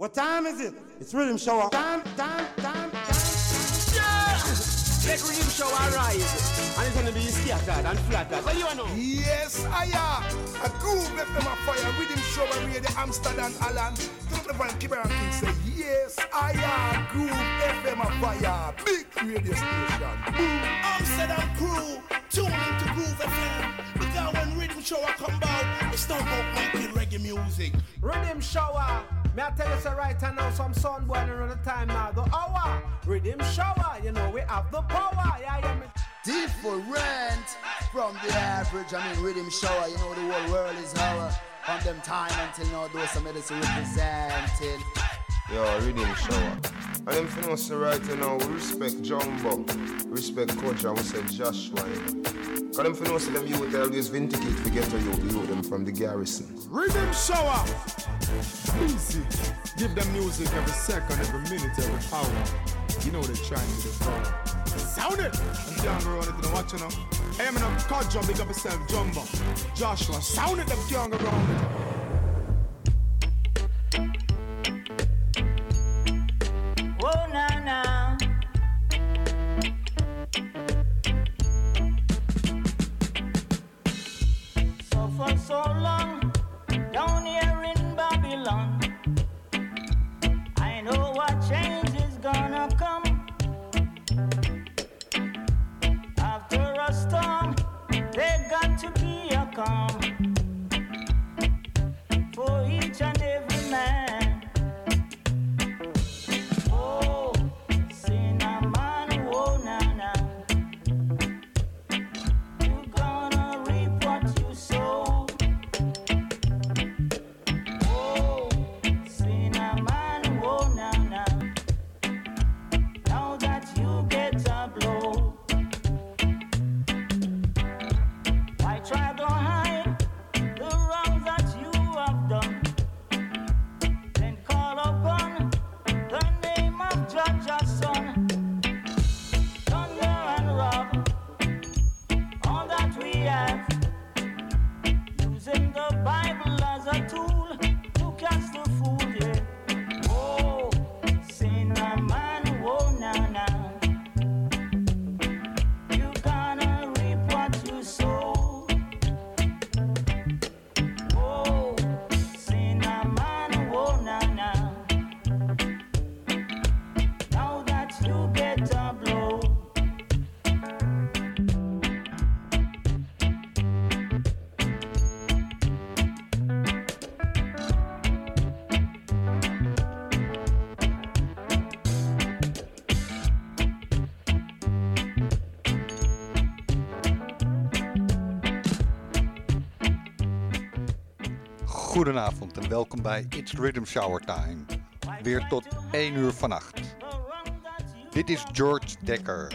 What time is it? It's rhythm show. Time, time, time, time. Yeah! Let rhythm show arise. And it's gonna be scattered and flattered. What do you know? Yes, I am. A groove left them a fire. Rhythm show and read the Amsterdam Alan. Don't the van keep around and say, Yes, I am. Groove FM a fire. Big radio station. Boom. Amsterdam crew. Tune into Groove FM. Because when rhythm show come out, it's not about making reggae music. Rhythm shower. Me I tell you so right now, some sun boy the time now. The hour. Rhythm shower. You know we have the power. Yeah, yeah. Me. Different from the average. I mean, rhythm shower. You know the whole world is our. From them time until now, those some medicine representing. Yo, rhythm shower. And them for us right now, we respect Jumbo, respect Coach, and we say Joshua. You know. Cause them for know say them youth always vindicate to get to you, you them from the garrison. Rhythm shower. Easy. Give them music every second, every minute, every hour. You know they're trying to power. Sound it! I'm down the watch, you know. Hey, I'm in a car jump, big up yourself, Jumbo. Joshua, sound it, them young around it. Oh, na na. Goedenavond en welkom bij It's Rhythm Shower Time. Weer tot 1 uur vannacht. Dit is George Dekker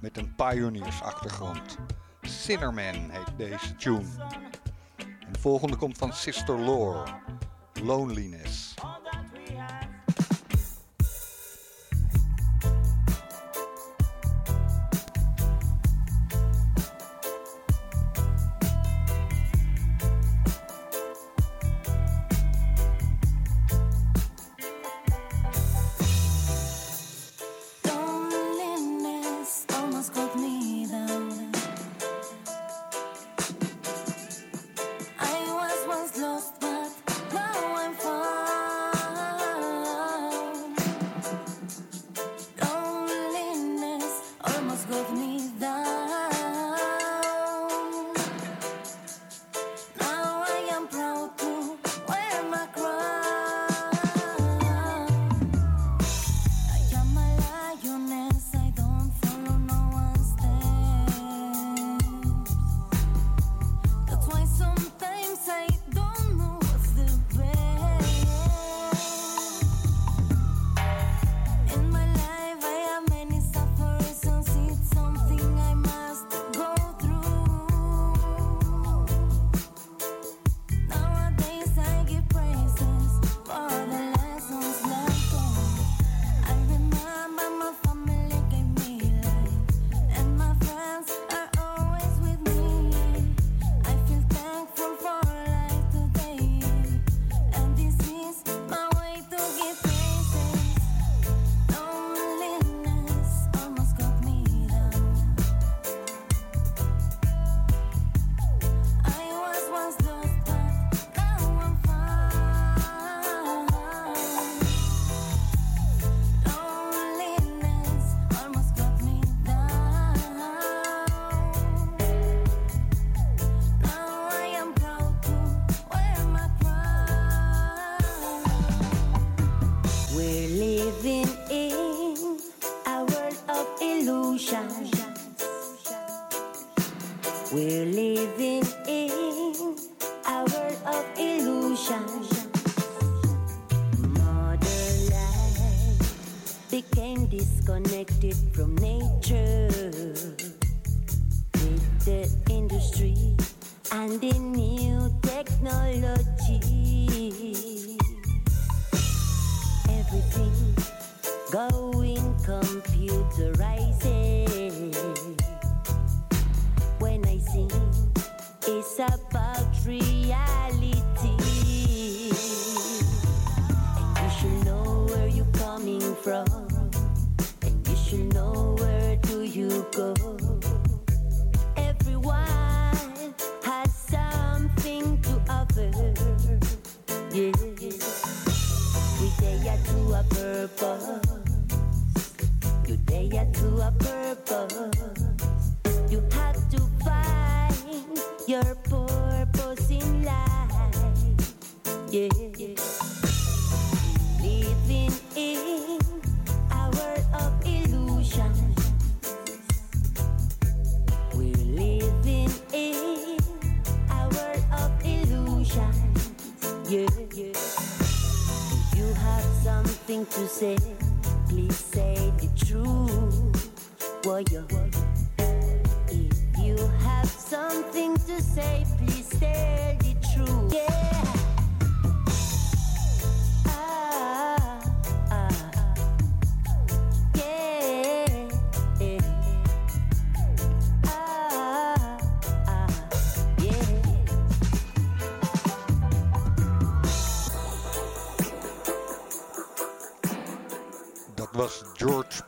met een pioniersachtergrond. Sinnerman heet deze tune. En de volgende komt van Sister Lore, Loneliness.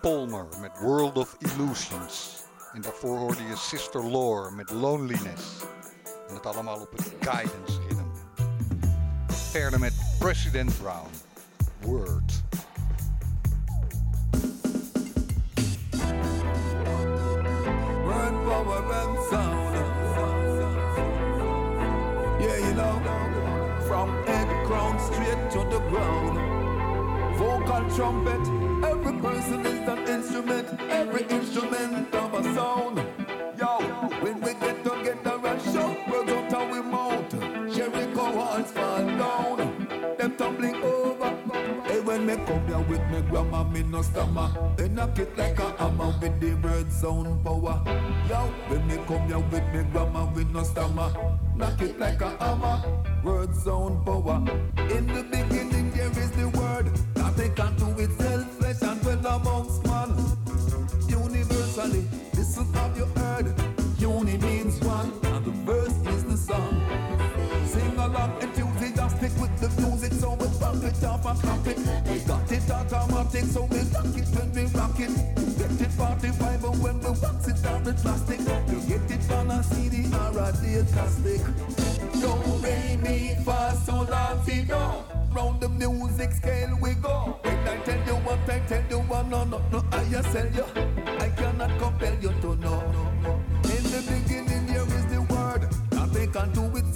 Palmer met World of Illusions. En daarvoor hoorde je Sister Lore met Loneliness. En dat allemaal op het Guidance Rhythm. Verder met President Brown. Word. Word, and sound. Yeah, you know, from head crown straight to the ground. Vocal trumpet, every person is an instrument, every instrument of a sound. Yo, when we get together and shout, words out how we mount. Jericho walls fall down, them tumbling over. Hey, when me come here with me grandma, me no stammer. They knock it like a hammer with the word sound power. Yo, when me come here with me grandma, we no stammer. Knock it like a hammer, word sound power. In the beginning there is the word, nothing can do so we bump it off and clap it. We got it automatic, so we rock it when we rock it. Get it 45 and when we wax it down with plastic. You get it on a CD or a data stick. Do, re, mi, fa, sol, la, si, do. Round the music scale we go. When I tell you what I tell you, what no, no, no, I just tell you. I cannot compel you to know. In the beginning there is the word, nothing can do itself,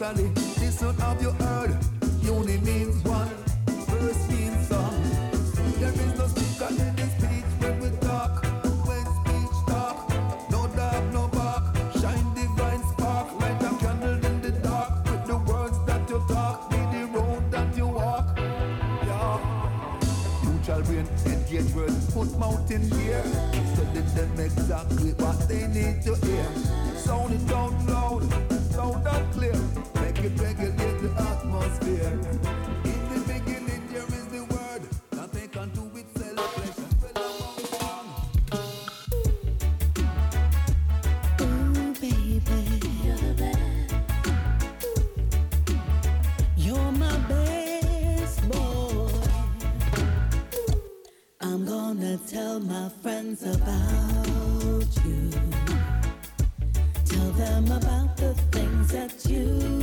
Universally, listen have you heard? Uni means one, verse means song. There is no speaker in the speech when we talk. When speech talk, no dark, no bark. Shine divine spark, light a candle in the dark. With the words that you talk, be the road that you walk. Yeah. Neutral brain, engage words, put mouth in gear. Study them exactly what they need to hear. Sound it out loud, sound out clear. Tell my friends about you. Tell them about the things that you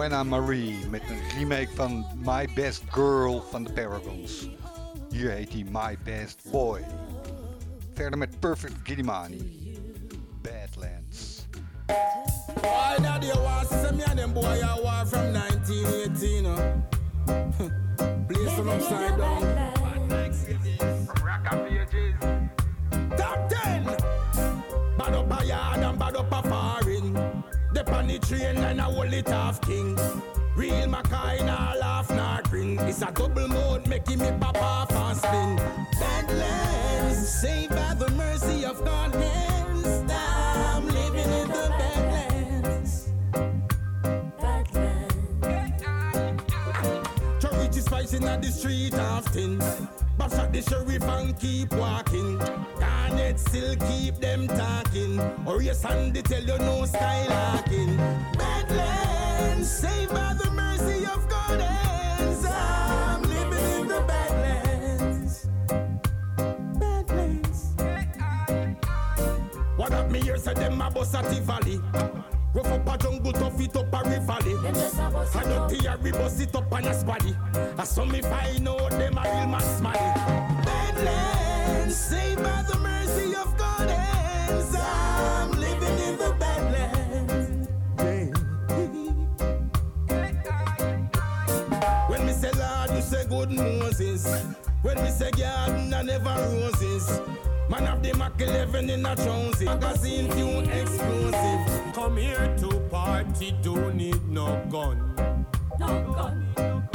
Joanna Marie met een remake van My Best Girl van de Paragons. Hier heet hij My Best Boy. Verder met Perfect Giddimani. Badlands. Why that you want to me and them boy war from 1918 uh. Place them upside down train and I hold it off king. Real Mackay, nah laugh, nah grin. It's a double mode, making me pop off and spin. Badlands, saved by the mercy of God hands. I'm living in the badlands. Badlands. Is fighting at the street often. But at the sheriff and keep walking. Garnet still keep them talking. Or yes, and they tell you no skylarking. Badlands, saved by the mercy of God. I'm living in the badlands. Badlands. What up, me here? Say them a bust at the valley. Rough up a jungle, tough it up a rivali. Eh. I don't hear we bust it up on a squaddy. Eh. I saw me find out them a real mass money. Eh. Badlands, saved by the mercy of God hands. I'm living in the badlands. When me say Lord, you say good Moses. When me say garden, I never roses. Man of the Mac 11 in a Jonesy. Magazine tune explosive. Come here to party, don't need no gun. No gun.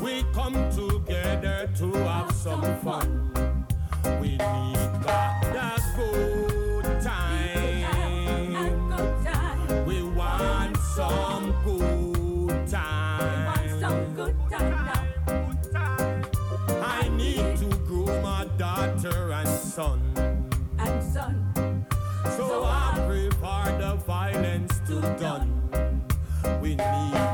We come together to have some fun. We need that, that good time. We want some daughter and son. And son. So I pray for the violence to done. We need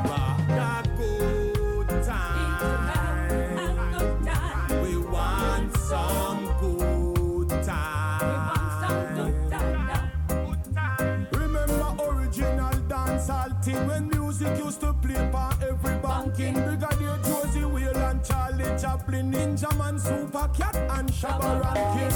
Chaplin, Ninja Man, Super Cat and Shabba Rankin.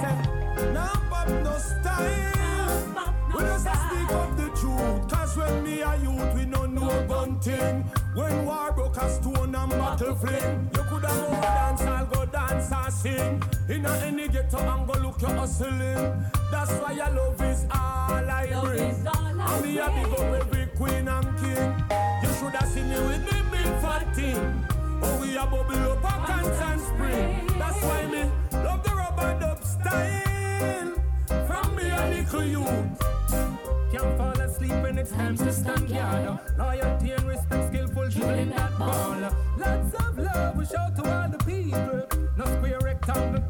Say, now pop no style. We just speak of the truth. Cause when me a youth, we no know gun thing. When war broke a stone and battle fling, you coulda go dance, I'll go dance and sing. In a any ghetto and go look your hustling. That's why your love is all I bring. And me a big up every queen and king. You shoulda seen me with me big fat team. Oh, we a bubble up a constant spring. That's why me love the rubber dub style. From me a little youth. Can't fall asleep when it's time to stand guard. Loyalty and respect, skillful dribbling that ball. Lots of love we show to all the people. No square rectangle,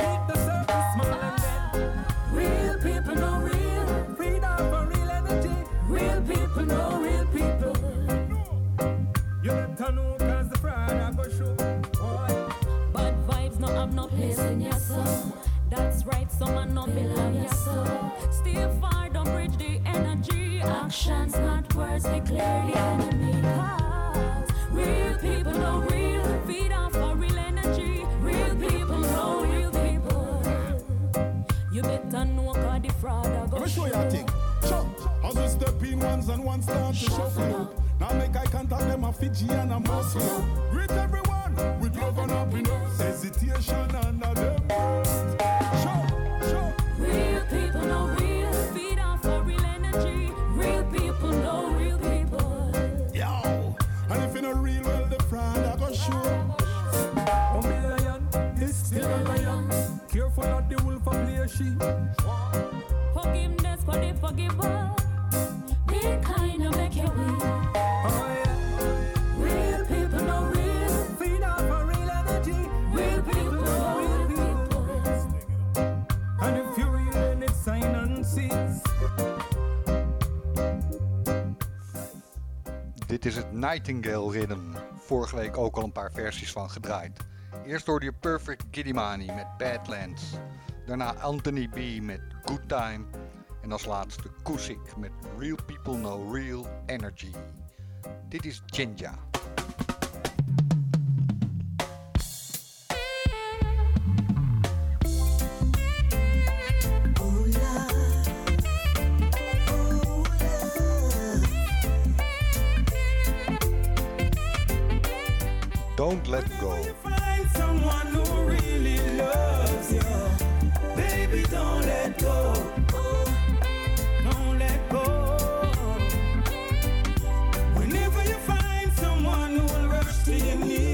is right, some are not below your soul. Still far, don't bridge the energy. Actions, not words, declare the enemy. Cause real people know real, feed off for real energy. Real people know real people. You better know cause the fraud are going show you a thing. As we step in ones and ones start to shuffle Now make eye contact them a Fiji and a muscle Greet everyone with love and happiness Hesitation under them Dit is het Nightingale Rhythm. Vorige week ook al een paar versies van gedraaid. Eerst hoorde je Perfect Gidimani met Badlands. Daarna Anthony B met Good Time. En als laatste Kusik met Real People No Real Energy. Dit is Jinja. Don't Let Go. Baby, don't let go. Don't let go. Whenever you find someone who will rush to your knees.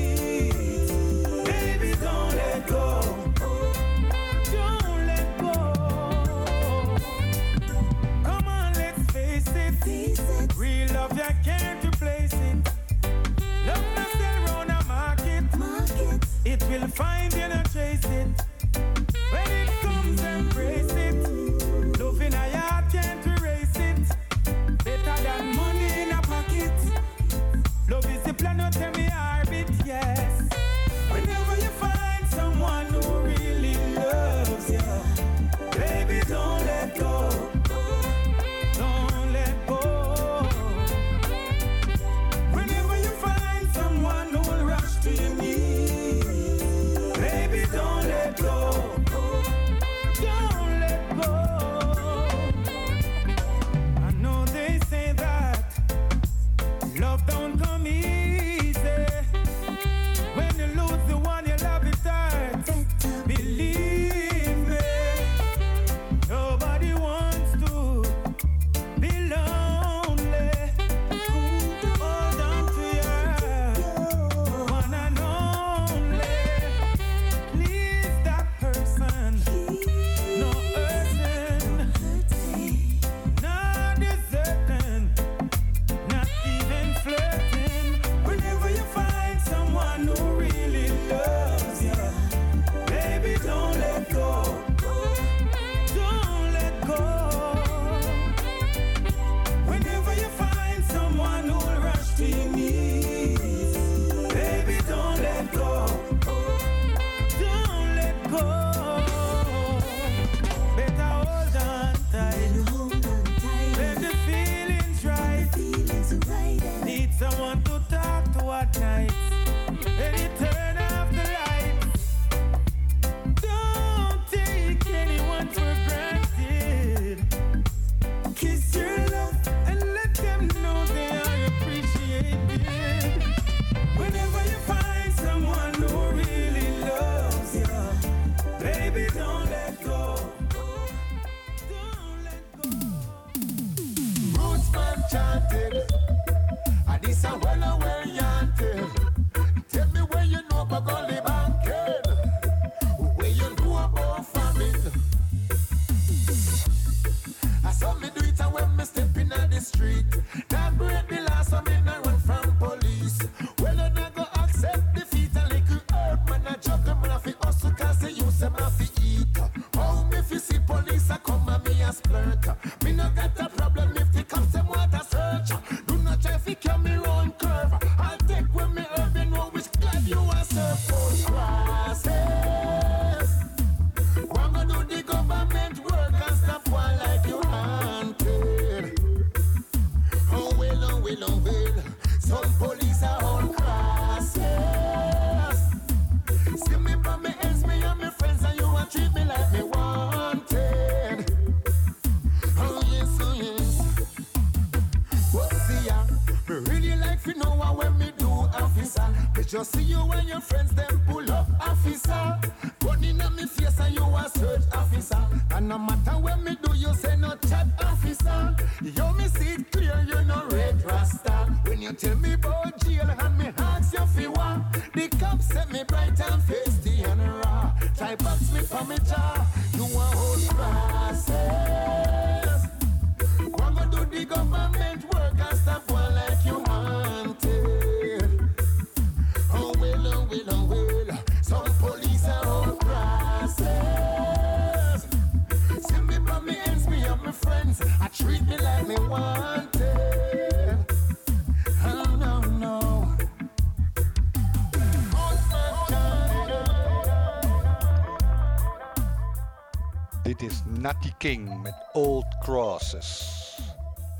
King met Old Crosses.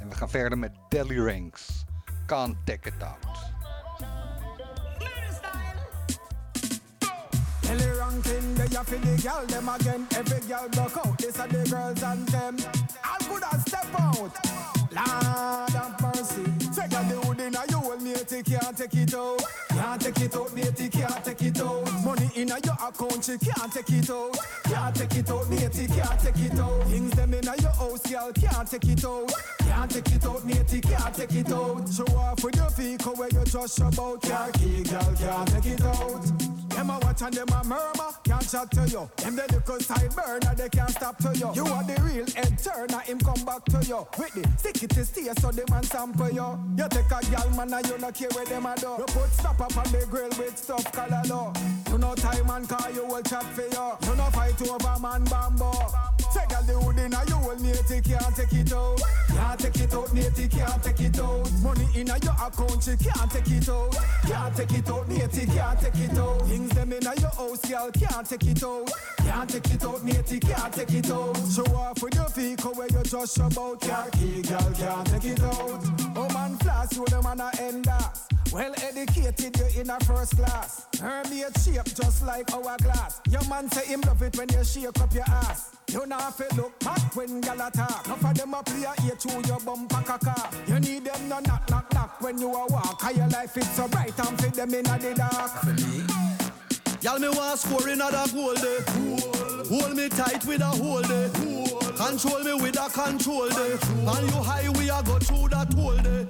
En we gaan verder met Deli Ranks. Can't take it out. Ellie ranking, they a for the girl them again. Every girl broke out, this are the girls and them. All good as step out. Lord have mercy. Take a dude in a you will matey can't take it out. Can't take it out, matey can't take it out. Money in your account, she can't take it out. Can't take it out, matey can't take it out. Things them in your house, girl can't take it out. Can't take it out, matey can't take it out. Show off with your feet, where you just about. Car key, girl can't take it out. Them a watch and them a murmur, can't chat to you. Them the little side burner, they can't stop to you. You are the real head turner, him come back to you. With the stick it to stay so the man sample you. You take a gal man and you no care where them a do. You put stop up on the grill with stuff color low. You know time and call you will chat for you. You no fight over man bamboo. Take a the wood in a you will need it, can't take it out. Can't take it out, it, can't take it out. Money in a your account, she can't take it out. Can't take it out, it, can't take it out. Things them in a your house, girl, can't take it out. Can't take it out, it, can't take it out. Show off with your vehicle where you just about. Car key, girl, can't take it out. Oh man, flash you the man a end. Well educated, you in a first class. Hermit shape just like hourglass. Your man say him love it when you shake up your ass. You not fi look back when gal attack. Enough of them a play a ear through your bumper caca. You need them no knock knock knock when you a walk. How your life it's so bright and fit them in a the dark. For me. Y'all me want score another goal day. Hold me tight with a hold day. Control me with a control day. And you high we a go through that hole day.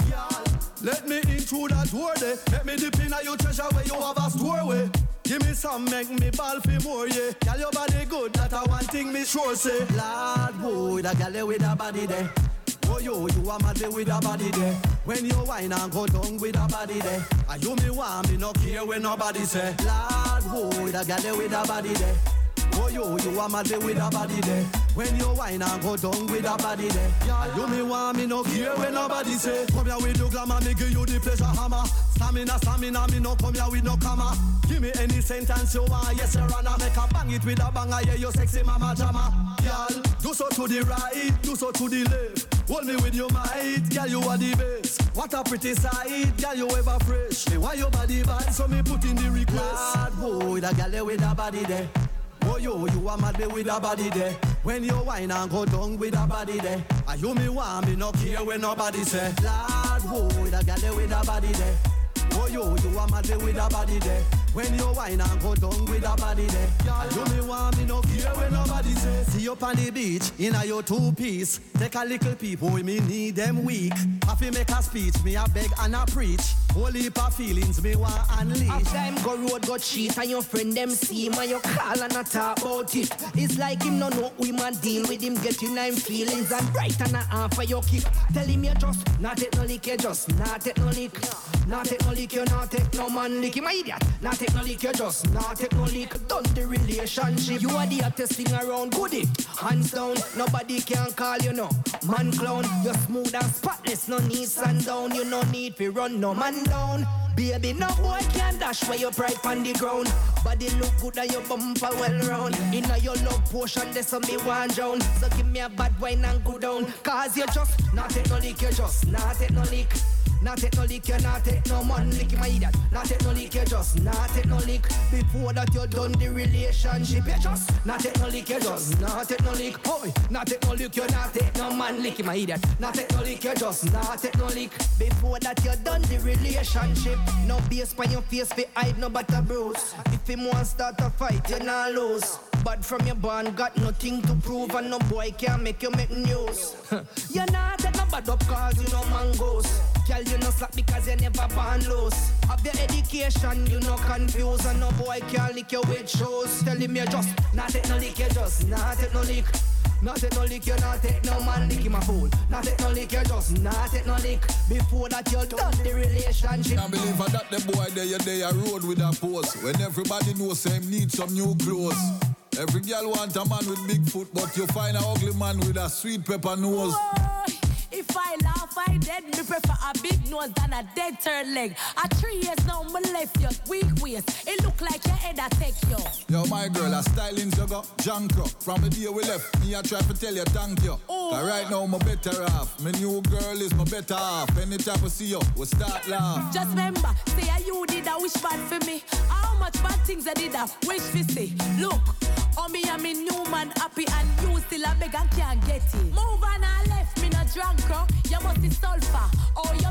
Let me in through that door day. Let me dip in your treasure where you have a store way. Give me some, make me ball for more, yeah. Girl, your body good, that a one thing me sure say. Lord, boy, that girl with a body there. Oh yo, you are mad with a body there. When you whine and go down with a body there. And you me want me no care when nobody say. Lord, boy, that girl with a body there. Oh yo, you are mad with a body there. When you whine and go down with a body there. And you me want me no care when nobody say. Come here with your glamour, me give you the pleasure hammer. Stamina, stamina, me no come here with no comma. Give me any sentence you want, yes sir, and I make a bang it with a banger, yeah, you sexy mama jama. Girl, do so to the right, do so to the left. Hold me with your might, girl, you are the best. What a pretty sight, girl, you ever fresh. Me why your body bad, so me put in the request. Lord, boy, that girl with a body there. Oh yo, you are mad with a body there. When you whine and go down with a body there. And you me want me no care when nobody say. Lord, boy, that girl with a body there. Oh yo, you are mad with a body there. When you whine and go down with a body there. You me want me no care when nobody say. See you on the beach in a your two piece. Take a little people with me need them weak. Have to make a speech, me a beg and a preach. Whole heap of feelings me want unleash. After him go road, go cheat And your friend them see him you call and not talk about it It's like him no know we man deal with him Getting him feelings And right and a half for your kick Tell him you just Not take no lick You just not take no lick Not take no lick You not take no man lick Him a idiot Not take no lick You just not take no lick Done the relationship You are the hottest thing around Goody Hands down Nobody can call you no Man clown You're smooth and spotless No need sundown You no need fi run no man down. Baby, no boy can dash where you pride on the ground. Body look good and your bumper well round. Inna your love potion, there's some me one drown. So give me a bad wine and go down. Cause you just not take no lick, you just not take no lick. Not take no lick, you not take no man lick, my idiot. Not take no lick, you just not take no lick. Before that you done the relationship, you just not take no lick, you just not take no lick. Hoy, not take no lick, you not take no man lick, my idiot. Not take no lick, you just not take no lick. Before that you done the relationship. No base by your face, fi hide no butter bruise. If him want start a fight, you not lose. Bad from your born, got nothing to prove, and no boy can make you make news. you not take no bad up cause you know mangoes. Girl, you no slack because you never born loose. Have your education, you no confused, and no boy can lick your with shoes. Tell him you just not take no lick, you just not take no lick. Not take no lick, you not take no man lick, my fool. Not take no lick, you just not take no lick. Before that you done the relationship. Can't believe that the boy there, they a road with a pose. When everybody knows him need some new clothes. Every girl want a man with big foot, but you find a ugly man with a sweet pepper nose. If I laugh, I dead. Me prefer a big nose than a dead turn leg. A three years now, my left you weak waist. It look like your head a take you. Yo, my girl, a styling sugar, junk up. From the day we left, me I try to tell you thank you. Oh. But right now, my better half. My new girl is my better half. Anytime I see you, we start laugh. Just remember, say you did a wish bad for me. How much bad things I did a wish for see. Look, on me and me new man happy and you still a beg and can't get it. Move on and left me no drunk, Oh, no.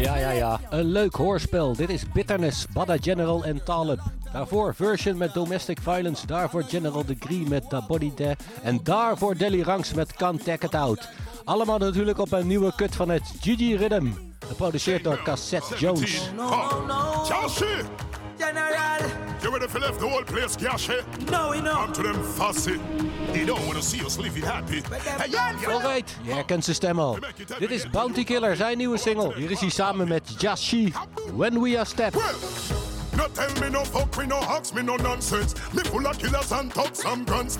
Ja, ja, ja. Een leuk hoorspel. Dit is Bitterness, Bada General en Talib. Daarvoor Version met Domestic Violence. Daarvoor General Degree met Da Body Da. En daarvoor Delly Ranks met Can't Take It Out. Allemaal natuurlijk op een nieuwe cut van het Gigi Rhythm. Geproduceerd door Cassette Jones. Joshi! General! You ready for left the whole place, Gashi? No, we know. Come to them fussy. They don't want to see us living happy. Hey, yeah, yeah. Alright, je herkent zijn stem al. Dit is Bounty Killer, zijn nieuwe single. Hier is hij samen met Jahshii, When We Are Step. No tell me no fuck me no hawks me no nonsense. Me full of killers and thugs some grand.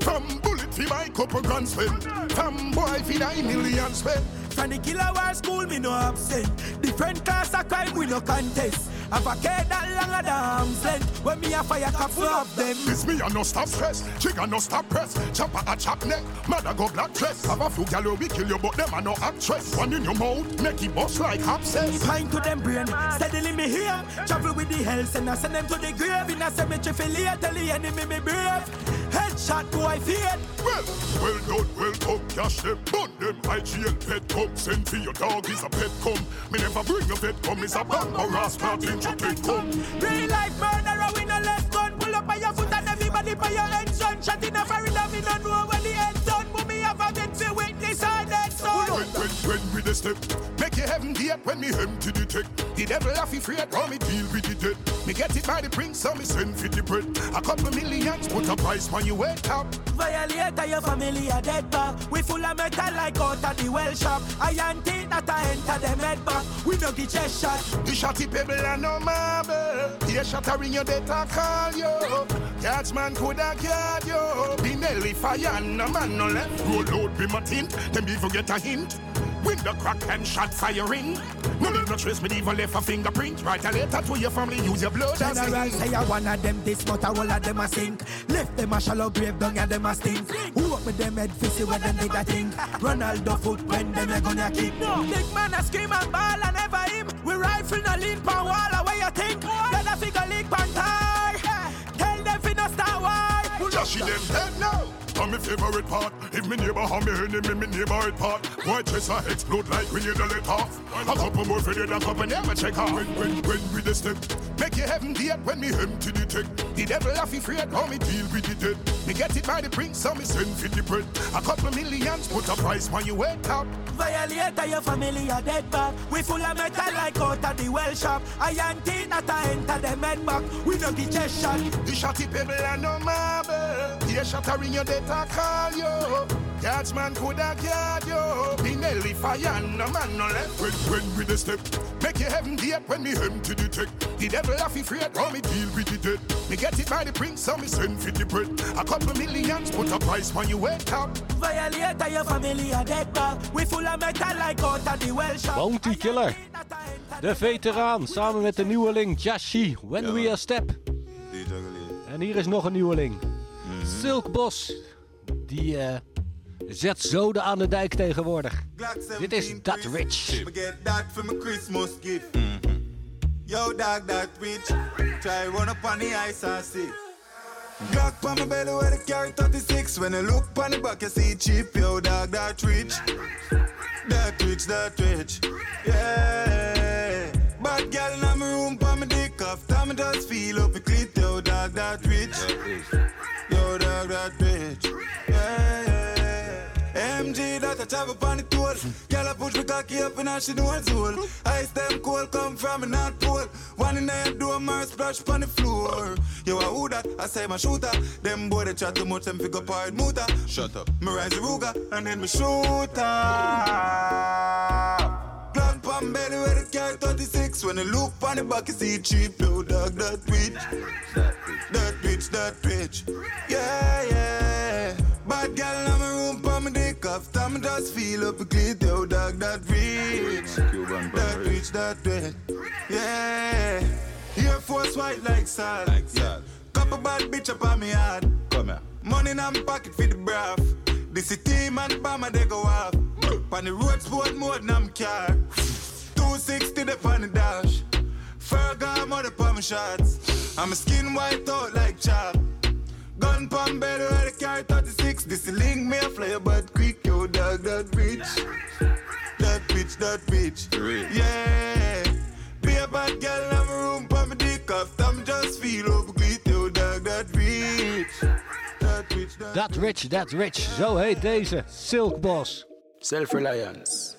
From bullet fi buy couple grand. From boy fi nine million spend. From the killer war school, me no absent. Different class of crime, we no contest. Have a care that longer than arm's length. When me a fire cap full of them. This me a no stop stress. Trigger no stop press. Chopper a chop neck. Mother go black dress. Have a few gal we kill you, but them a no actress. One in your mouth, make it bust like abscess. Pine to them brain, steadily me here. Travel with the hell, send I send them to the grave. In a cemetery, for later, tell the enemy me brave. Headshot boy feared. Well, well done, well done, cash them, bun them. IGL pet come, send for your dog is a pet come. Me never bring a pet come, is a bang or ass parting to take come. Real life murderer, we no less gun. Pull up by your foot and everybody by your engine. Shot in a foreigner, me no know when the end done. But me have a bit to witness all that son. When, when, when we the step, make you heaven gate when me empty the tech. The devil have afraid, how me deal with the dead. Me get it by the prince, so me send for the bread. A couple millions, put a price when you wake up. Violator, your family a dead bar. We full of metal like out of the well shop. I ain't think that I enter the med back. We no get chest shot. The shotty pebble and no marble. The shattering your death I call you. Guardsman coulda guard you. Pinelli fire and no man no left. Roll out be my tint, them even get a hint. Window crack and shot firing. No leave no trace, me even left a fingerprint. Write a letter to your family, use your blood as a General ink. say I one of them this, but all of them a sink. Left them a shallow grave down and them a stink. Who up with them head fissy when them did a thing? Ronaldo foot when them a gonna kick. Big man a scream and ball and never him. We rifle no lean pan wall away you think. Then a figure leak pan tie. Tell them fi no star war. Just she them dead now. I'm my favorite part. If me neighbor have me enemy, me neighborhood part. White chest a explode like when you let off. A couple more for the a couple never check out. When, when, when we the step, make you heaven gate when me empty the tech. The devil have afraid how me deal with the dead. Me get it by the prince, so me send for the bread. A couple millions, put a price when you wake up. Violator, your family a dead back. We full of metal like out of the well shop. I ain't that I enter the med back. We don't get chest shot. The shotty pebble and no marble. The shattering your death I call you. Guardsman coulda guard you. Pinelli fire and no man no left. When, when we the step, make you heaven gate when me empty the tech. The devil have afraid how me deal with the dead. Me get it by the prince, so me send for the bread. A couple millions, put a price when you wake up. Violator, your family a dead back. We full of metal like out of the well shop. Bounty Killer. De veteraan samen met de nieuweling Jashi, When We Are Step. En hier is nog een nieuweling. Silk Bos. Die eh, zet zoden aan de dijk tegenwoordig. Dit is Dat Rich. gift. Yo, dog, that rich. Try run up on the ice and see. Glock on my belly where the carry 36. When I look on the back, you see cheap. Yo, dog, that rich. That rich, that rich. Yeah. Bad girl in my room, pa my dick off. Time just feel up a clit. Yo, dog, that rich. Yo, travel on the tour. Girl, I push me cocky up and now she know it's all. Ice them cold come from a North Pole. One in the do a mar splash on the floor. Yo, I who that? I say my shooter. Them boy they chat too much, them figure part motor. Shut up. Me rise the Ruger and then me shoot up. Glock pan belly where the carry 36. When I look on the back, you see cheap. Yo, dog, that bitch That bitch, that bitch Yeah, yeah. Bad girl in my room, pa my dick off. Time just feel up a clit. Yo, dog, that rich. That rich, that rich. Yeah. Air Force white like salt. Like salt. Couple bad bitch up on me hard. Come here. Money in my pocket for the braff. This is team and bomber they go off. On the road sport mode, I'm car. 260 the on the dash. Fergal mother palm shots. I'm a skin white out like chop. Gun palm belly where the carry 36. This is link me a flyer but quick, yo dog that rich. That bitch, that bitch. Yeah. Be a bad girl in my room, palm my dick off. I'm just feel over quick, yo dog that rich. That rich, that Dat Rich, Dat Rich. Zo heet deze. Silk Boss. Self-reliance.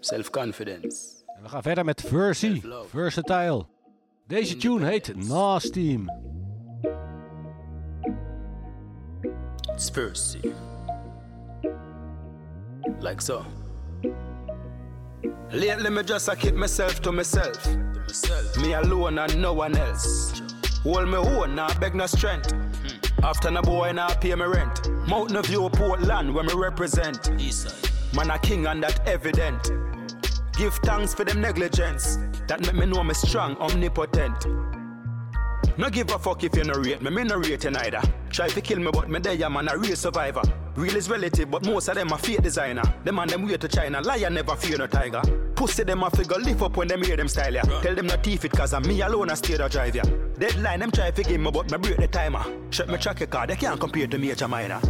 Self-confidence. En we gaan verder met Versi. Versatile. Deze tune heet Nasty. It's Percy. Like so. Lately, me just a keep myself to myself. Me alone and no one else. Hold me own, now beg no strength. After no boy, now pay me rent. Mountain View, Portland, where me represent. Man a king and that evident. Give thanks for them negligence. That make me know me strong, omnipotent. No give a fuck if you no rate me, me no rate you neither. Try to kill me, but me there, man, a real survivor. Real is relative, but most of them are fake designer. Them and them way to China, lion never fear no tiger. Pussy them a figure lift up when them hear them style ya. Tell them not teeth it, cause I'm me alone a steer the drive ya. Deadline them try to give me, but me break the timer. Shut me track your car, they can't compare to major minor.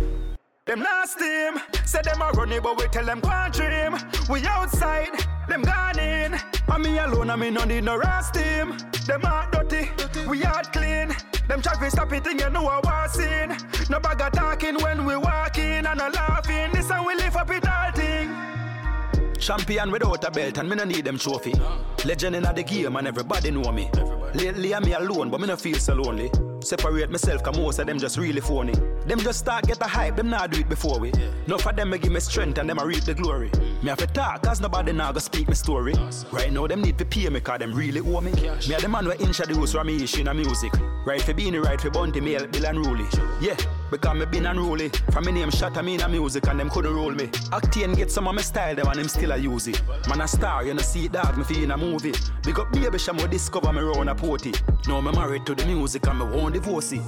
Them last team, say them a running, but we tell them and dream. We outside, them gone in. And me alone, I me no need no rest team. Them are dirty, we hard clean. Them to stop it, and you know I was in. No bag of talking when we walking and a laughing. This how we live up it all thing. Champion without a belt and me no need them trophy. Legend in the game and everybody know me. Lately I'm me alone, but me no feel so lonely. Separate myself, cause most of them just really phony. Them just start get the hype, them not do it before we. No for them me give me strength and them I reap the glory. Mm. Me have to talk, cause nobody now go speak me story. Right now them need to pay me, cause them really owe me. Me are the man who introduce Ramesh in a music. Right for being right for Bounty, me help Bill unruly. Yeah, because me been unruly. From me name shot me in a music and them couldn't roll me. Octane get some of my style, them and them still a use it. Man a star, you know see it dog, me feel in a movie. Big up baby, sham will discover me round a party. Now me married to the music and me won't divorce it.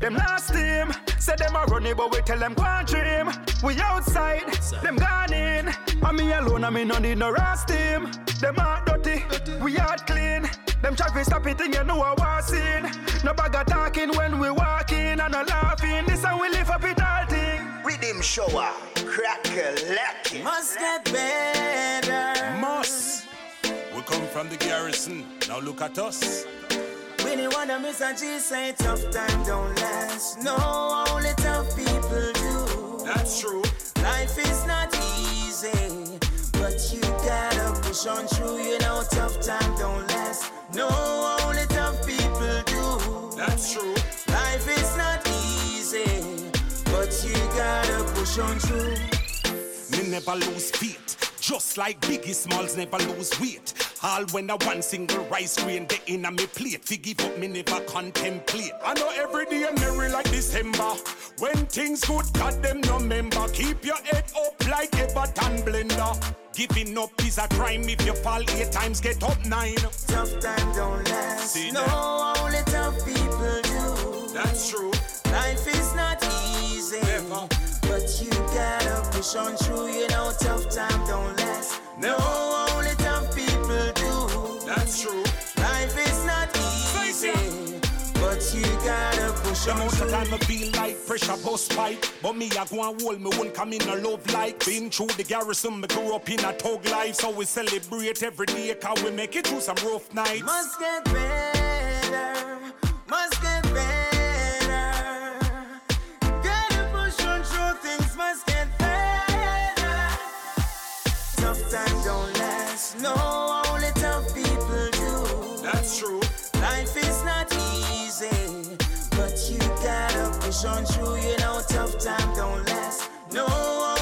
Them last team, say them a running, but we tell them go and dream. We outside, them gone in. And me alone, and me no need no rest team. Them are dirty, we hard clean. Them try to stop it, and you know I was in. No bag of talking when we walking and a laughing. This how we live up it all thing. Riddim Shower, crack a lack. Must get better. Must. We come from the garrison. Now look at us. You wanna miss a G, say tough time don't last. No, only tough people do. That's true. Life is not easy, but you gotta push on through. You know, tough time don't last. No, only tough people do. That's true. Life is not easy, but you gotta push on through. Me never lose faith. Just like Biggie Smalls never lose weight. All when I one single rice grain they in a me plate. Fi give up me never contemplate. I know every day merry like December. When things good, God them no member. Keep your head up like a button blender. Giving up is a crime if you fall eight times, get up nine. Tough time don't last. See no, that? only tough people do. That's true. Life is not easy, but you gotta push on through, you know, tough time don't last. No, only tough people do. That's true. Life is not easy, but you gotta push on most of through. time I feel like pressure bust pipe But me I go and hold me won't come in a love like Been through the garrison, me grew up in a thug life So we celebrate every day cause we make it through some rough nights Must get better, must get no, only tough people do. That's true. Life is not easy, but you gotta push on through, you know, tough time don't last. No,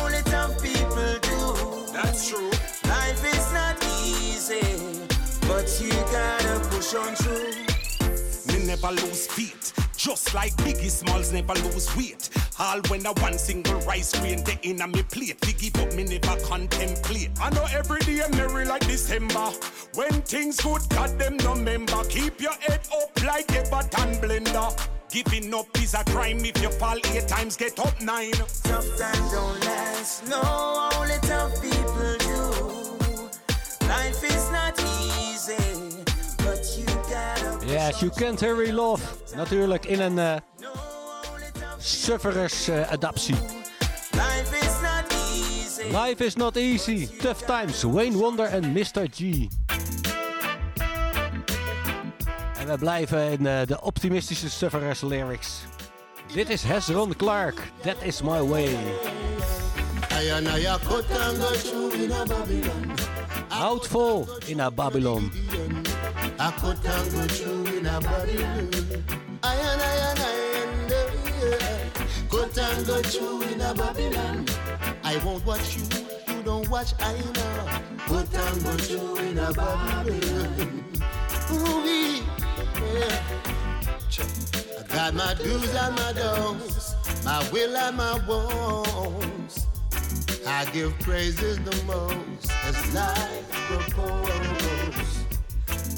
only tough people do. That's true. Life is not easy, but you gotta push on through. Me never lose feet just like Biggie Smalls never lose weight. All when I one single rice grain they in a me plate. Biggie but me never contemplate. I know every day merry like December. When things good, God them no member. Keep your head up like a button blender. Giving up is a crime if you fall eight times, get up nine. Tough time don't last, no, only tough people Yes, you can't hurry love. Natuurlijk in een eh Sufferers eh, adaptie. Life is not easy. Life is not easy. Tough times. Wayne Wonder en Mr. G. En we blijven in eh, de optimistische Sufferers lyrics. Dit is Hezron Clark. That is my way. Houd vol in a Babylon. I cut and go through in a Babylon. I and I won't watch you, you don't watch I know. Cut and go through in a Babylon. Ooh-wee, yeah. I got my do's and my don'ts, my will and my wants. I give praises the most as life proposes.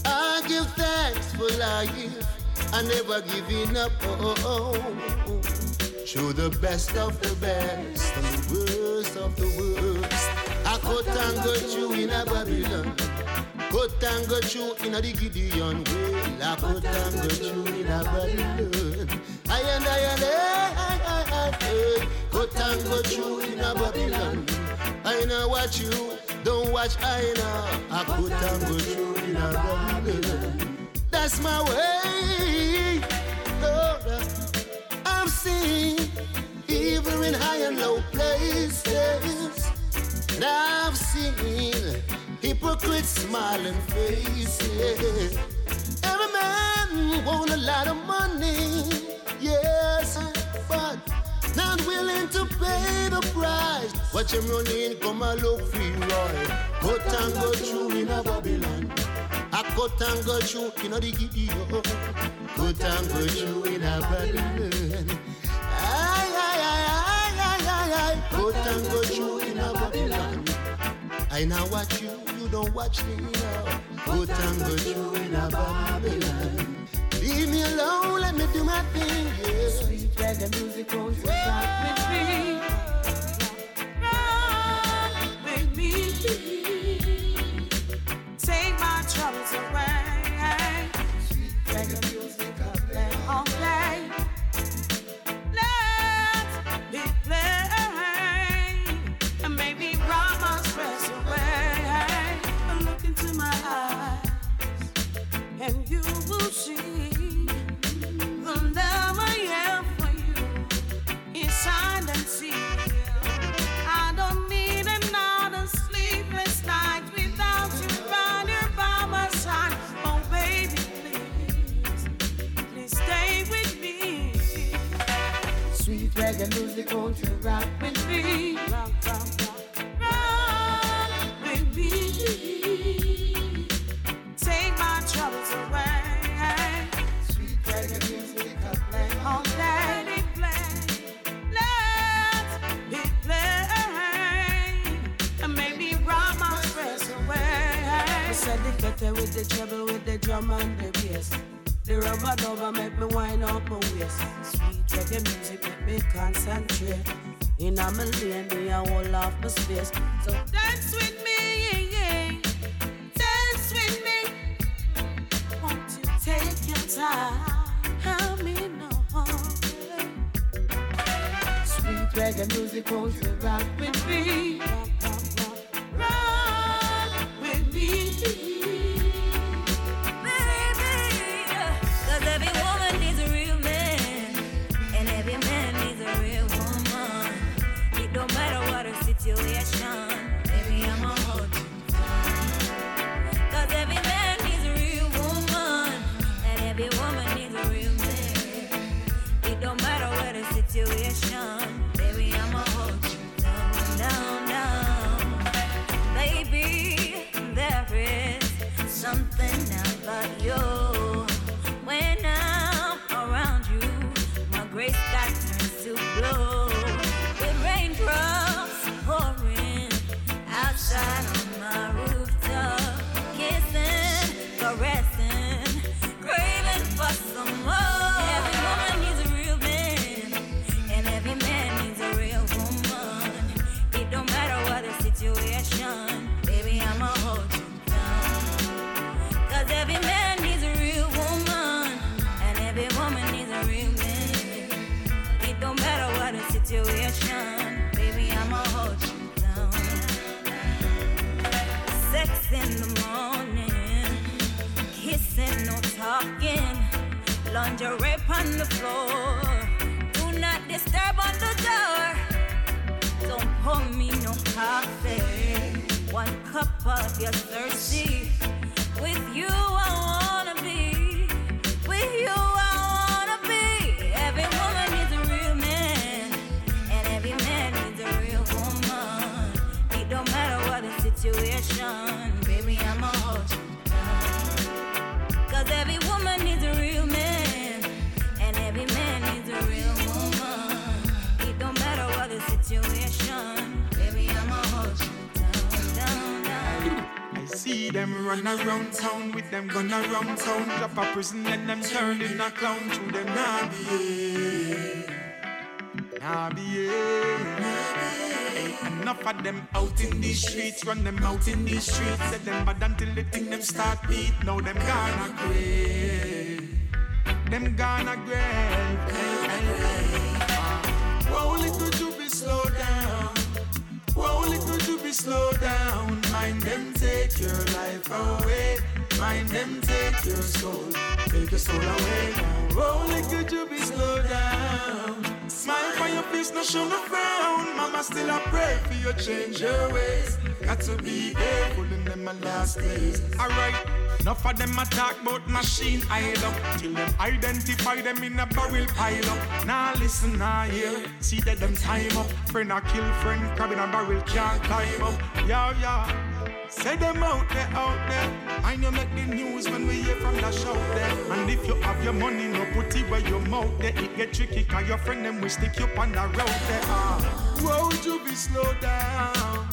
I give thanks for life. I never giving up. Oh, oh, oh. Through the best of the best and the worst of the worst. I and go through in a Babylon. And go through in a Gideon way. I and go through in a Babylon. I and I and I, I, I, I, I. And go through in a Babylon. I know what you don't watch. I know. I cut and go through in a Babylon. That's my way. Oh, Lord, I've seen evil in high and low places. And I've seen hypocrites smiling faces. Every man want a lot of money, yes, but not willing to pay the price. Watch him running, come and look free, right? Cut and go through in a Babylon. I cut and go through in a the Gideon. Oh, oh. Cut and go through in a Babylon. Ay, ay, ay, ay, ay, ay, ay. Cut and go through in a Babylon. I now watch you, you don't watch me now. Cut and go through in a Babylon. Leave me alone, let me do my thing, yeah. Sweet reggae music won't me? with me. Take my troubles away. Reggae music, play. Sweet reggae music, won't rock with me? Rock, with me. Take my troubles away. Sweet reggae music, play all day. Let it play and make me rock my stress away. I said the with the treble, with the drum and the bass. The rubber make me wind up my waist. Sweet reggae music me concentrate. In a million, me a whole off my space. So dance with me, dance with me. Won't you take your time? Help me know. Sweet reggae music, won't you rock with me? Them gun around town. Drop a prison and them turn in a clown to them nah behave. Nah behave. Enough of them out in these streets, run them out in these streets. Set them bad until the thing them start beat. Now them gonna grave. Them gonna grave. Whoa, little be slow down. Whoa, little be slow down. Mind them take your your soul. Take your soul away now. Whoa, little you be slow down. Smile for your face, no show no frown. Mama still a pray for you change your ways. Got to be careful in them my last days. Alright. Enough of them attack about machine idle Till them identify them in a barrel pile up Now listen, now hear See that them time up Friend a kill friend Crab in a barrel can't climb up Yeah, yeah Say them out they out the show there And if you have your money, no put it where your mouth there It get tricky cause your friend them will stick you on the road there ah. Won't you be slow down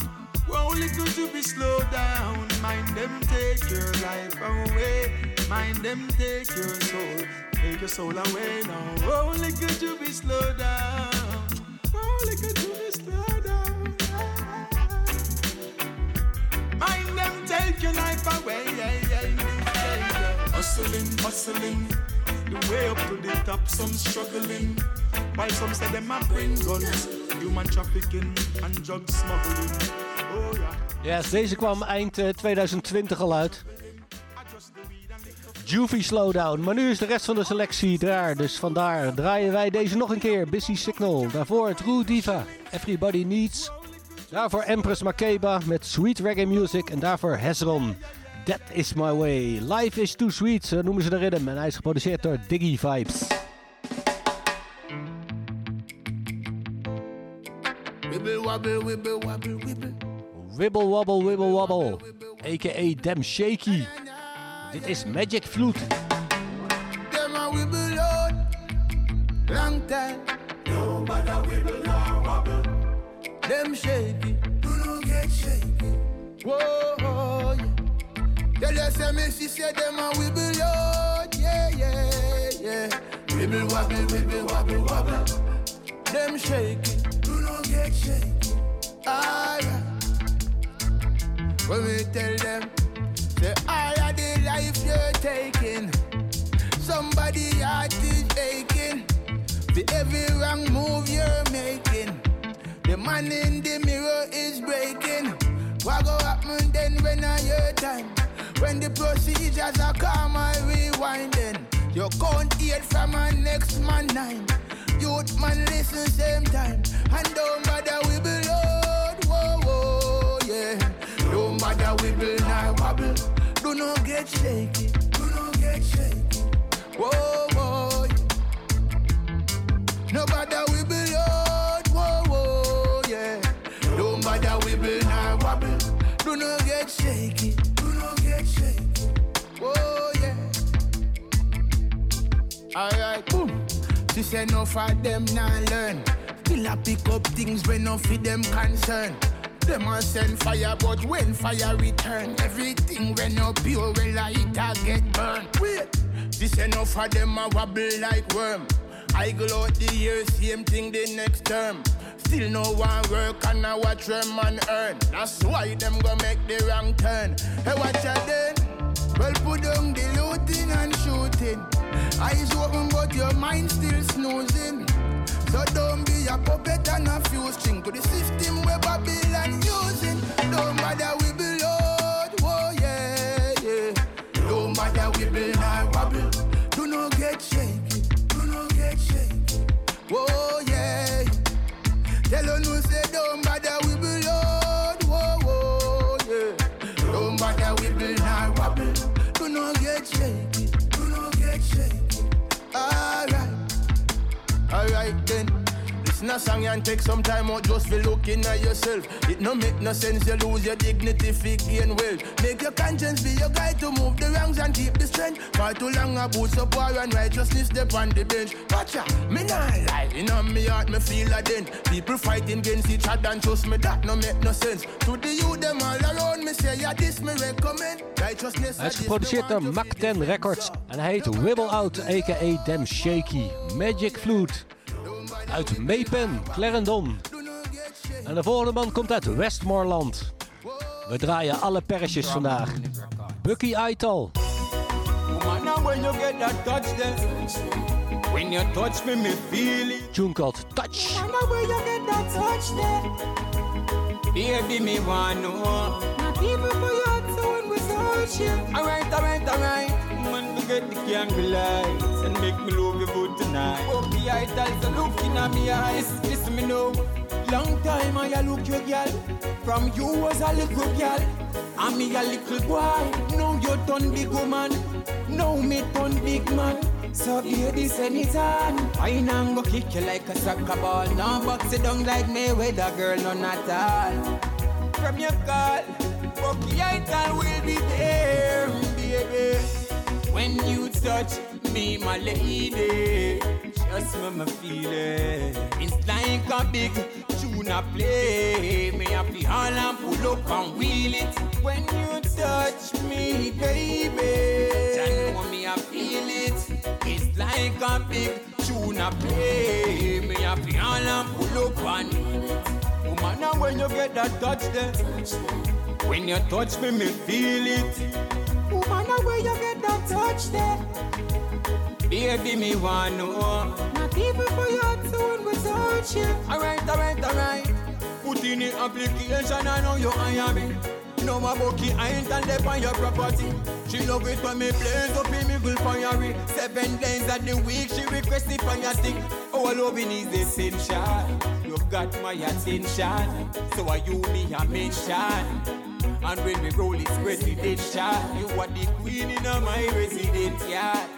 Whoa, little to be slow down. Mind them take your life away. Mind them take your soul. Take your soul away now. Whoa, little to be slow down. Whoa, little to be slow down. Mind them take your life away. Hustling. The way up the top, some struggling. Some bring. Human trafficking and drug smuggling. Oh yeah. Yes, deze kwam eind eh, 2020 al uit. Juvie Slowdown. Maar nu is de rest van de selectie daar. Dus vandaar draaien wij deze nog een keer. Busy Signal. Daarvoor True Diva. Everybody Needs. Daarvoor Empress Makeba met Sweet Reggae Music. En daarvoor Hezron. That is my way. Life is too sweet, zo noemen ze de rhythm. En hij is geproduceerd door Diggy Vibes. Wibble wobble, wibble wobble, wibble. Wibble wobble, wibble wobble. A.k.a. Dem Shaky. Dit is Magic Flute. Them a wibble. Long time. No matter wibble nor wobble. Them shaky. Do not get shaky. Whoa. Tell you say me, she say them a wibble out. Yeah, yeah, yeah. Wibble wobble, wibble wobble wobble. Them shaky. Do not get shaky. Alright. When we tell them, say, I are the life you're taking. Somebody heart is aching. The every wrong move you're making. The man in the mirror is breaking. What go happen then when I hear time? When the procedures are calm, I rewinding. You can't eat from my next man nine. Youth man listen same time. And don't bother we below. Whoa, whoa, yeah. Don't bother we build now wobble. Do not get shaky. Do not get shaky. Whoa, whoa. No bother we below. Whoa, whoa, yeah. Don't bother we build now wobble. Do not get shaky. Alright, boom. She say no for them not learn. Still I pick up things when no for them concern. Them a send fire, but when fire return, everything when no pure, well I it get burned. Wait, this enough for them a wobble like worm. I go out the year, same thing the next term. Still no one work and I watch them man earn. That's why them go make the wrong turn. Hey, watch out then. Well, put down the looting and shooting. Eyes open, but your mind still snoozing. So don't be a puppet and a fuse string to the system where Babylon using. Don't bother we below, whoa, whoa, yeah. Don't bother we below, wobble. Do not get shaky, do not get shaky. Alright. Alright then. Listen a song and take some time out just for looking at yourself. It no make no sense you lose your dignity for gain wealth. Make your conscience be your guide to move the wrongs and keep the strength. Far too long a boots up war and righteousness step on the bench. Gotcha, me not lie. In on me heart me feel a dent. People fighting against each other and trust me that no make no sense. To the youth them all around me say yeah this me recommend. Righteousness Hij is geproduceerd door Mac 10 Records en hij heet Wibble Out, a.k.a. Dem Shaky. Magic Flute. Uit Mepen, Clarendon. En de volgende man komt uit Westmoreland. We draaien alle persjes vandaag. Bucky Aital. When you touch me, me feel it. Tune called Touch. Woman, now when you get that touch there, baby, me want know. My people for your tone we touch you. Alright, alright, alright. Get the candle lights and make me love you good tonight. Oh, the idols are looking at me eyes. Listen me know. Long time I a look you, girl. From you was a little girl. And me a little boy. Now you turn big woman. Now me turn big man. So hear this anytime. I now go kick you like a soccer ball. Now box it down like Mayweather, girl, no not all. From your call, Bucky Idol will be there, baby. When you touch me, my lady, just when me feel it. It's like a big tune I play. Me happy all and pull up and wheel it. When you touch me, baby, just know me I feel it. It's like a big tune I play. Me happy all and pull up and wheel it. Woman, now when you get that touch there, when you touch me, me feel it. Woman, when you get that touch there, baby, me want know. My people for your tune will touch you. Alright, alright, alright. Put in the application, I know you hire me. No more bookie, I ain't on left on your property. She love it when me blaze up in me good fiery. Seven days of the week, she request it from your stick. Our loving is essential. You've got my attention. So are you me a mention? And when we roll it's residential. You are the queen in my residence yard.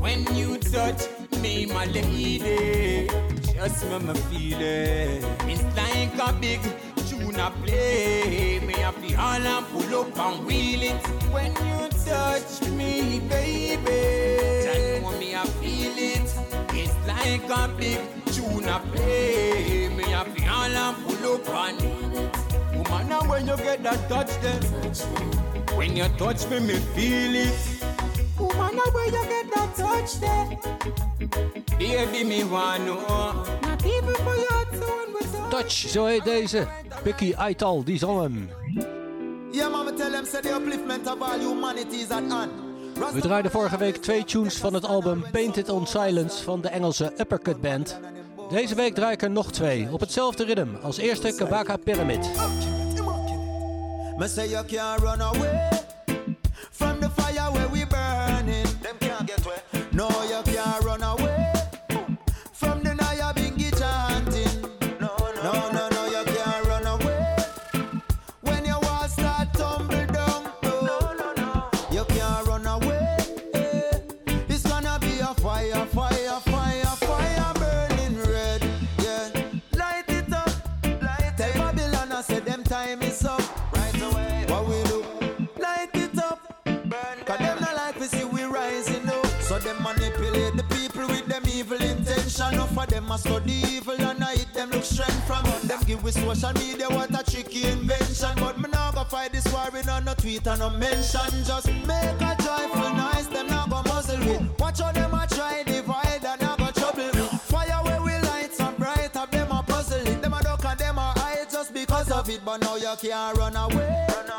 When you touch me, my lady, just when me feel it. It's like a big tune I play. Me happy all and pull up and wheel it. When you touch me, baby, just know me I feel it. It's like a big tune I play. Me happy all and pull up and wheel it. Woman, now when you get that touch then, when you touch me, me feel it. Woman, now when you get that touch there, baby, me want we Touch, zo heet deze. Picky Aital, die zong hem. Yeah, mama tell them say the upliftment of all humanity is at hand. We draaiden vorige week twee tunes van het album Painted on Silence van de Engelse Uppercut Band. Deze week draai ik er nog twee, op hetzelfde ritme. Als eerste Kabaka Pyramid. Me say intention. Enough of them a study evil and I hit them look strength from on them. Give with social media what a tricky invention. But me now go fight this war in on no tweet and no mention. Just make a joyful noise. Them now go muzzle with. Watch how them a try divide and now go trouble me. Fire where we light some bright up. Them a puzzle it. Them a duck and them a hide just because of it. But now you can't run away. Run away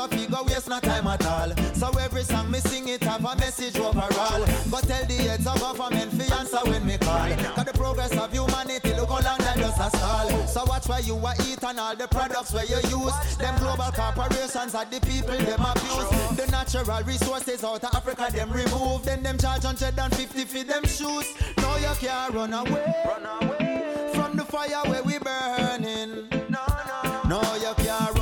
so figure waste no time at all. So every song me sing it have a message overall. But tell the heads of government fi answer when me call. Cause the progress of humanity look how long that just a stall. So watch where you are eat and all the products where you use. Them global corporations are the people them abuse. The natural resources out of Africa them remove. Then them charge 150 for them shoes. No, you can't run away. Run away from the fire where we burning. No, no, no, you can't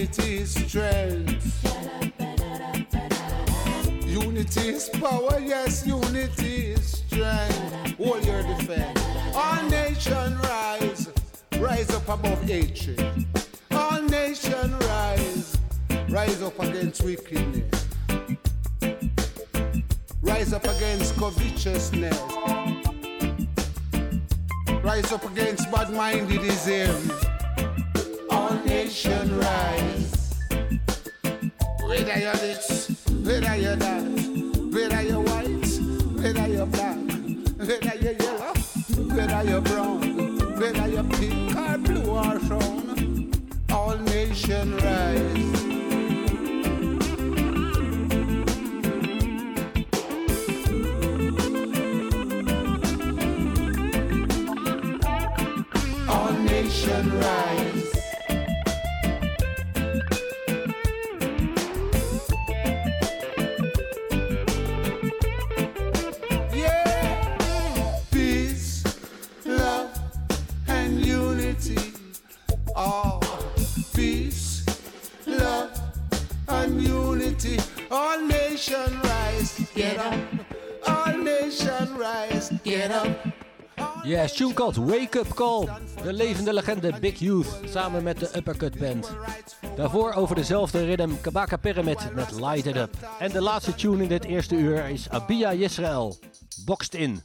unity is strength. Unity is power, yes, unity is strength. Hold your defense. All nation rise, rise up above hatred. All nation rise, rise up against wickedness. Rise up against covetousness. Rise up against bad-mindedism. All nation rise. Whether you're this, whether you're that, whether you're white, whether you're black, whether you're yellow, whether you're brown, whether you're pink or blue or brown, all nation rise. All nation rise. All nation rise, get up. All nation rise, get up. Yes, tune called Wake Up Call. De levende legende Big Youth samen met de Uppercut Band. Daarvoor over dezelfde rhythm Kabaka Pyramid met Light It Up. En de laatste tune in dit eerste uur is Abia Yisrael. Boxed in.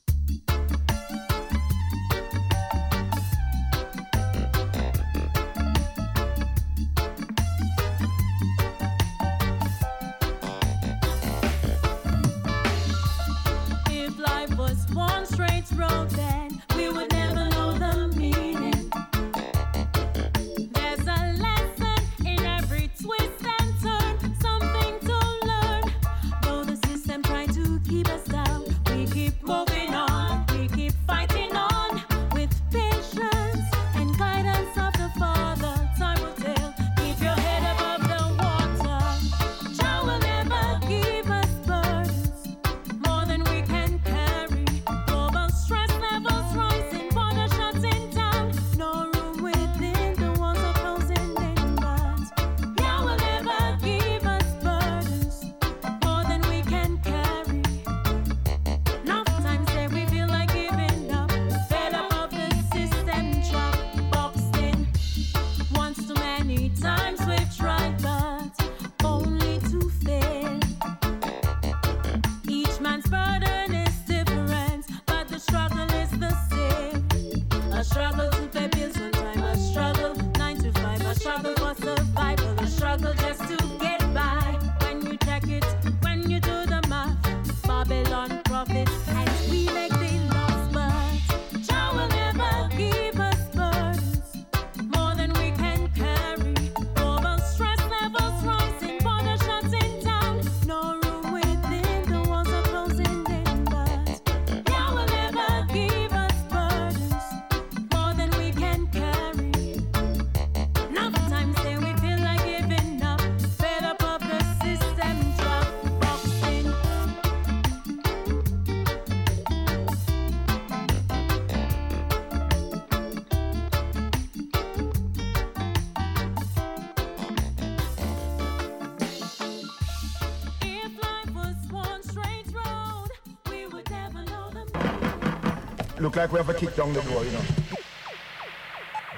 Look like we have a kick down the door, you know.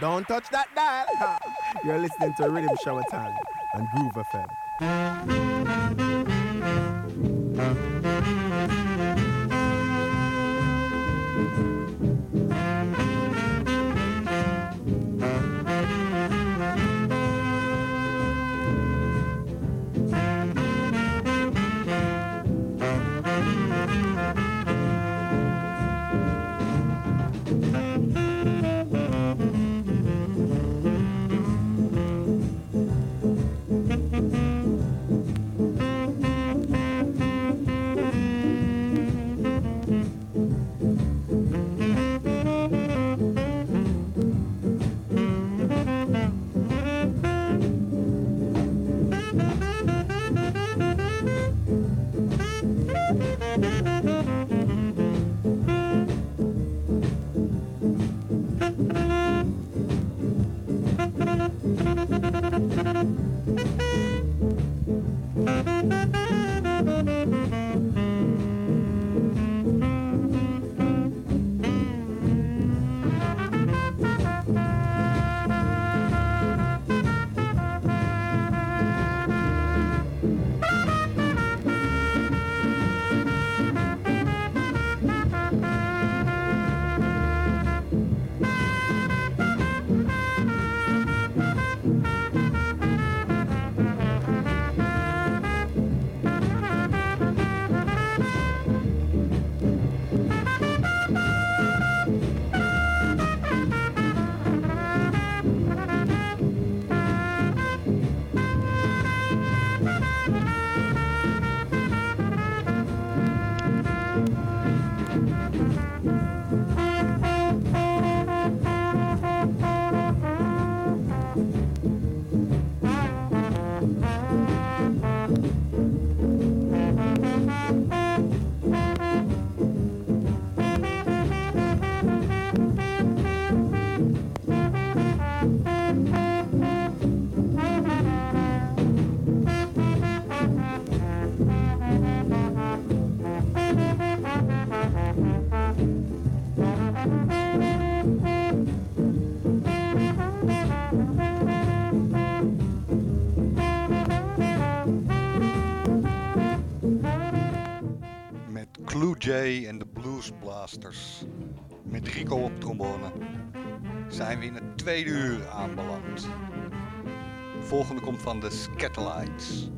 Don't touch that dial. You're listening to Riddim Shower Time on Groove FM. En de Blues Blasters. Met Rico op trombone. Zijn we in het tweede uur aanbeland. volgende komt van de Scatterlights.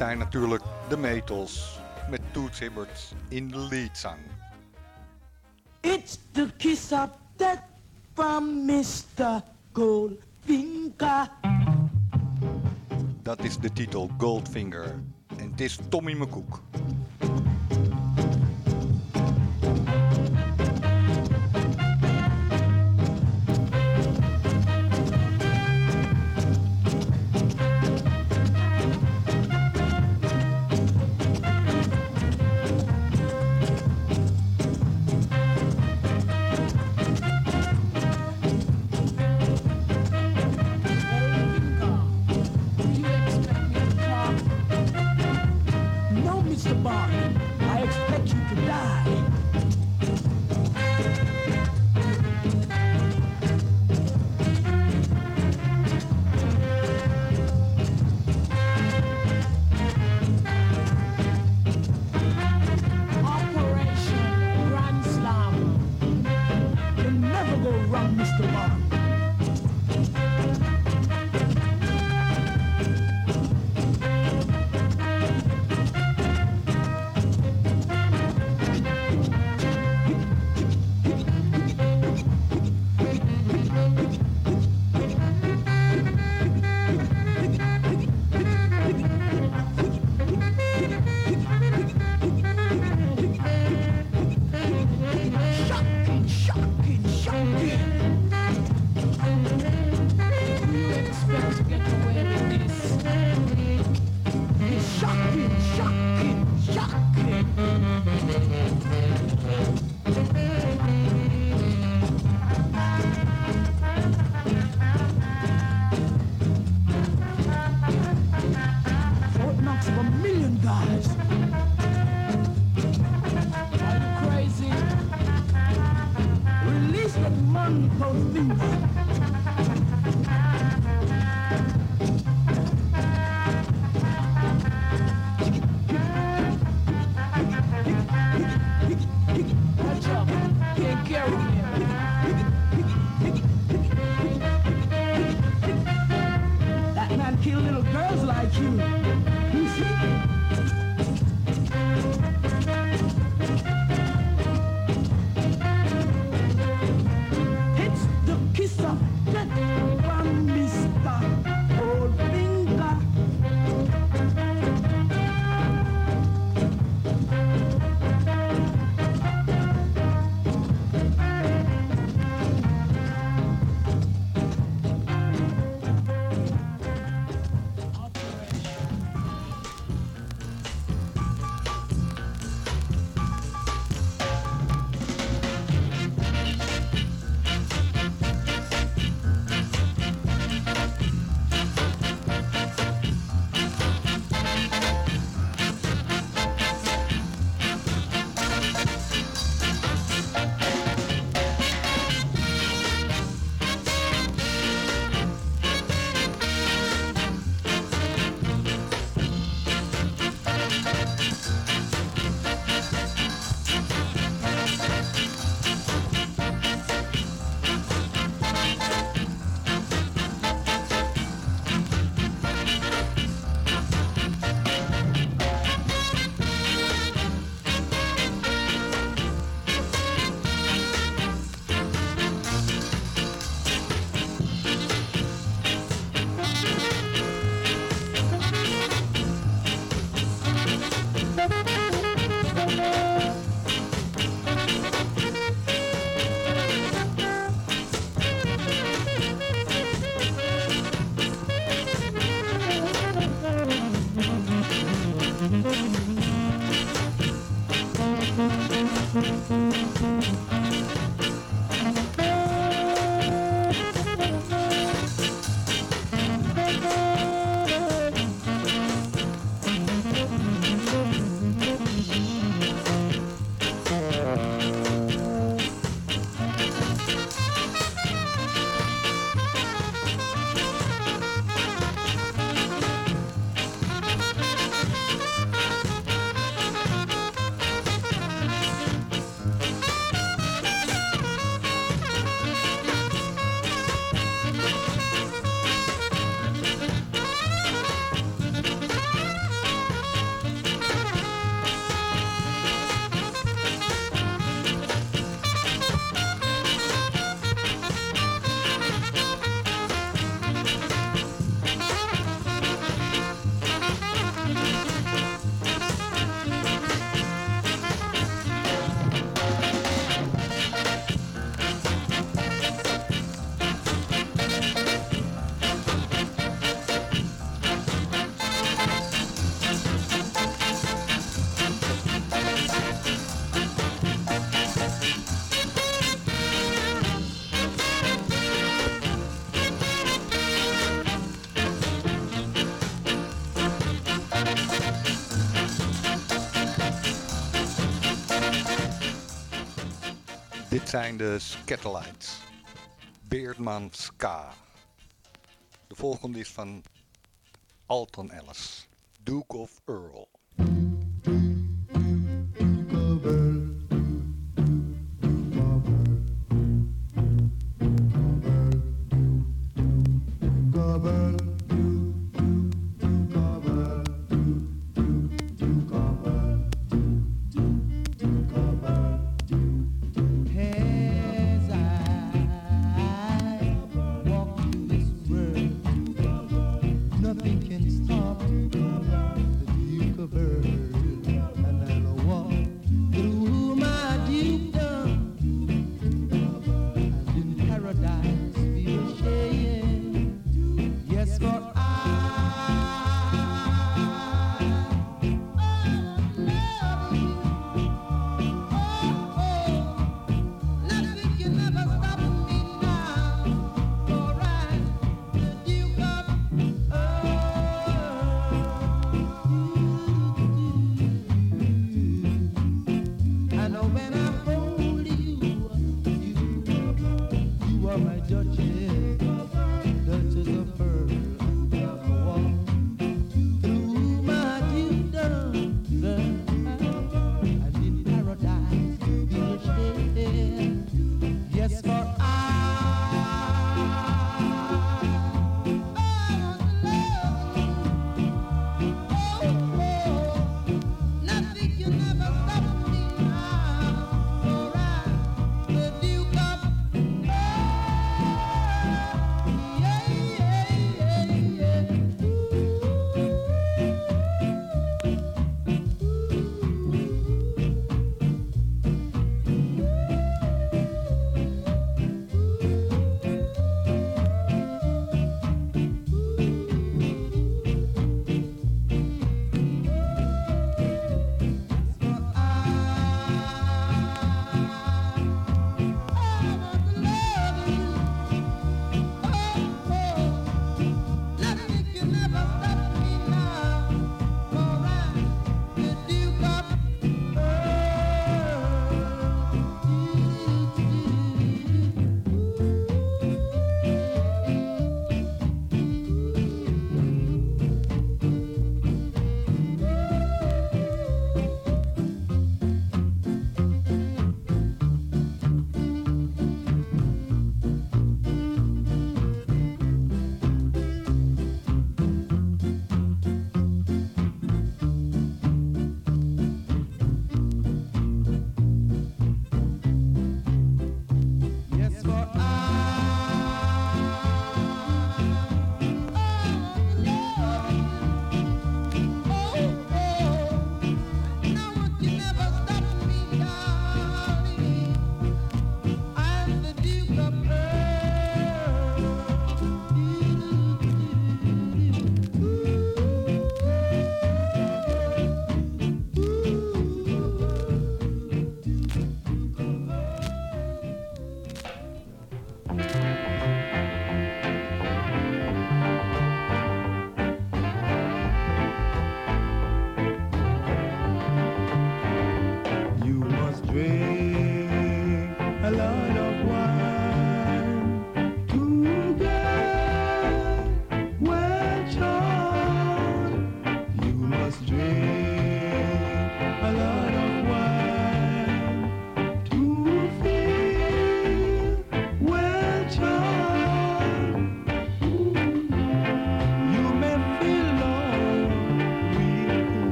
zijn natuurlijk de Metals met Toots Hibbert in de leadzang. It's the kiss of death from Mr. Goldfinger. Dat is de titel Goldfinger. En het is Tommy McCook. zijn de Scatterlights. Beertman Ska. De volgende is van Alton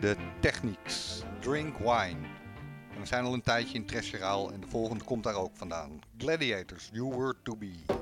de Technics. Drink Wine. We zijn al een tijdje in Tresjeraal en de volgende komt daar ook vandaan. Gladiators, You Were To Be.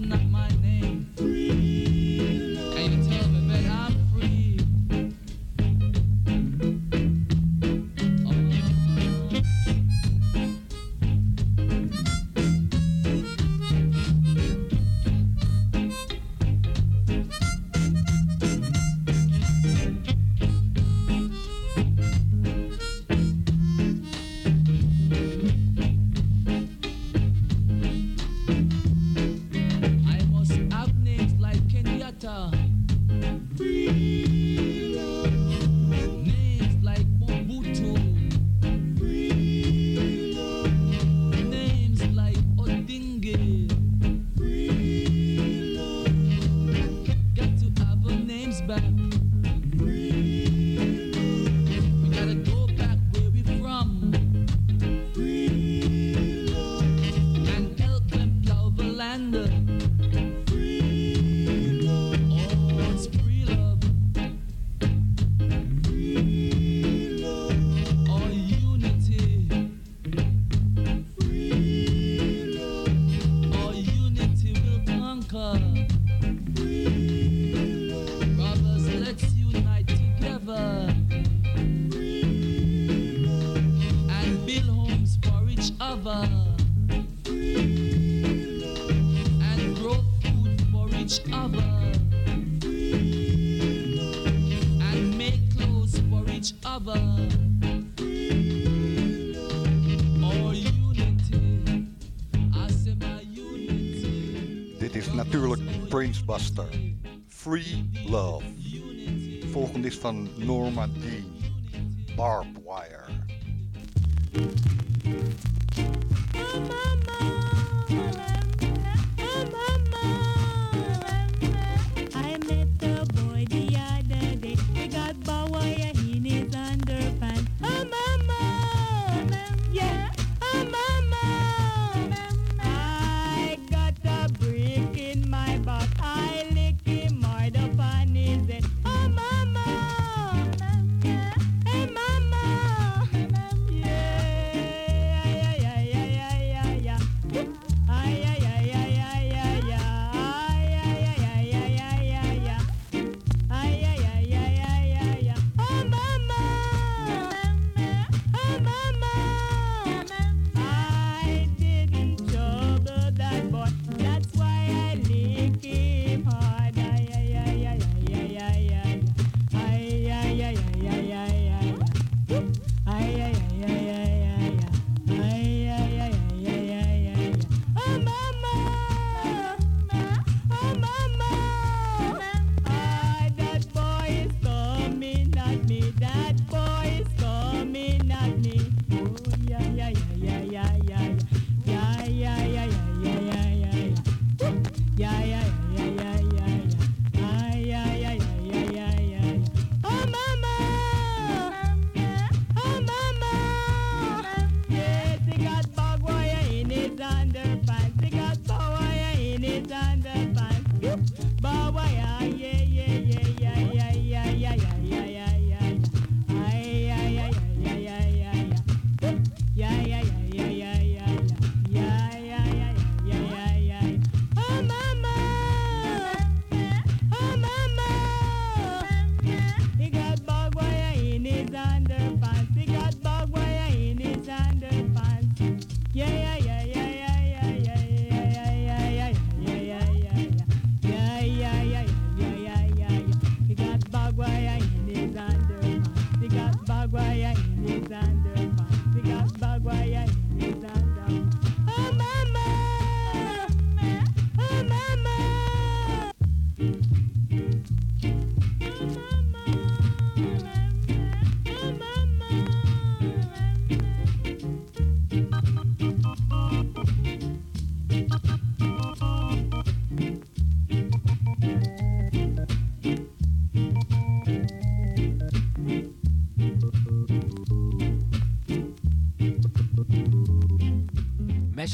last. Buster. Free Love. Volgende is van Norma D. Barbwire.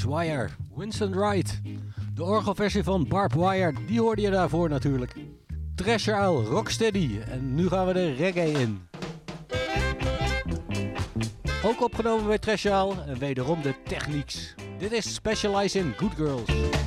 Wire, Winston Wright. De orgelversie van Barb Wire, die hoorde je daarvoor natuurlijk. Treasure Rocksteady. En nu gaan we de reggae in. Ook opgenomen bij Treasure en wederom de Technics. Dit is Specialize in Good Girls.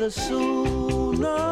the sooner.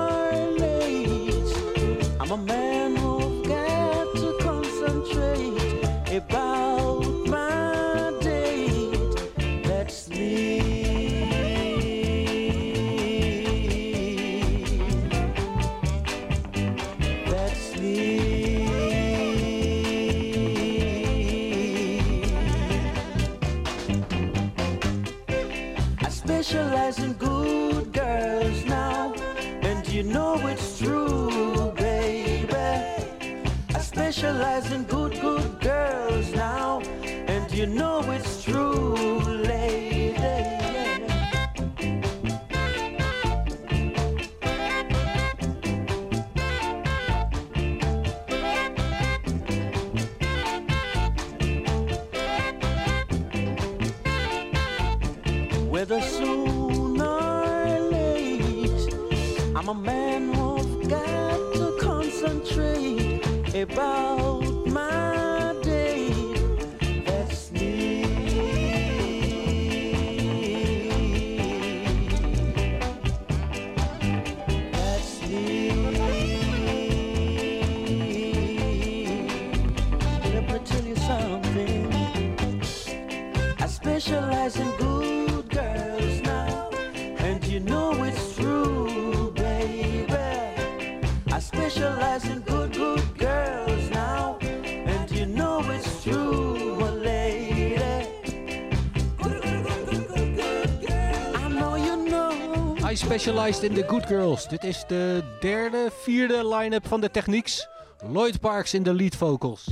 Specialized in the Good Girls. Dit is de derde, vierde line-up van de Technieks. Lloyd Parks in de lead vocals.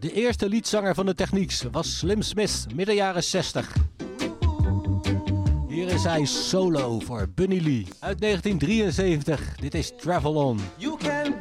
De eerste liedzanger van de Technieks was Slim Smith, midden jaren 60. Hier is hij solo voor Bunny Lee uit 1973. Dit is Travel On. You can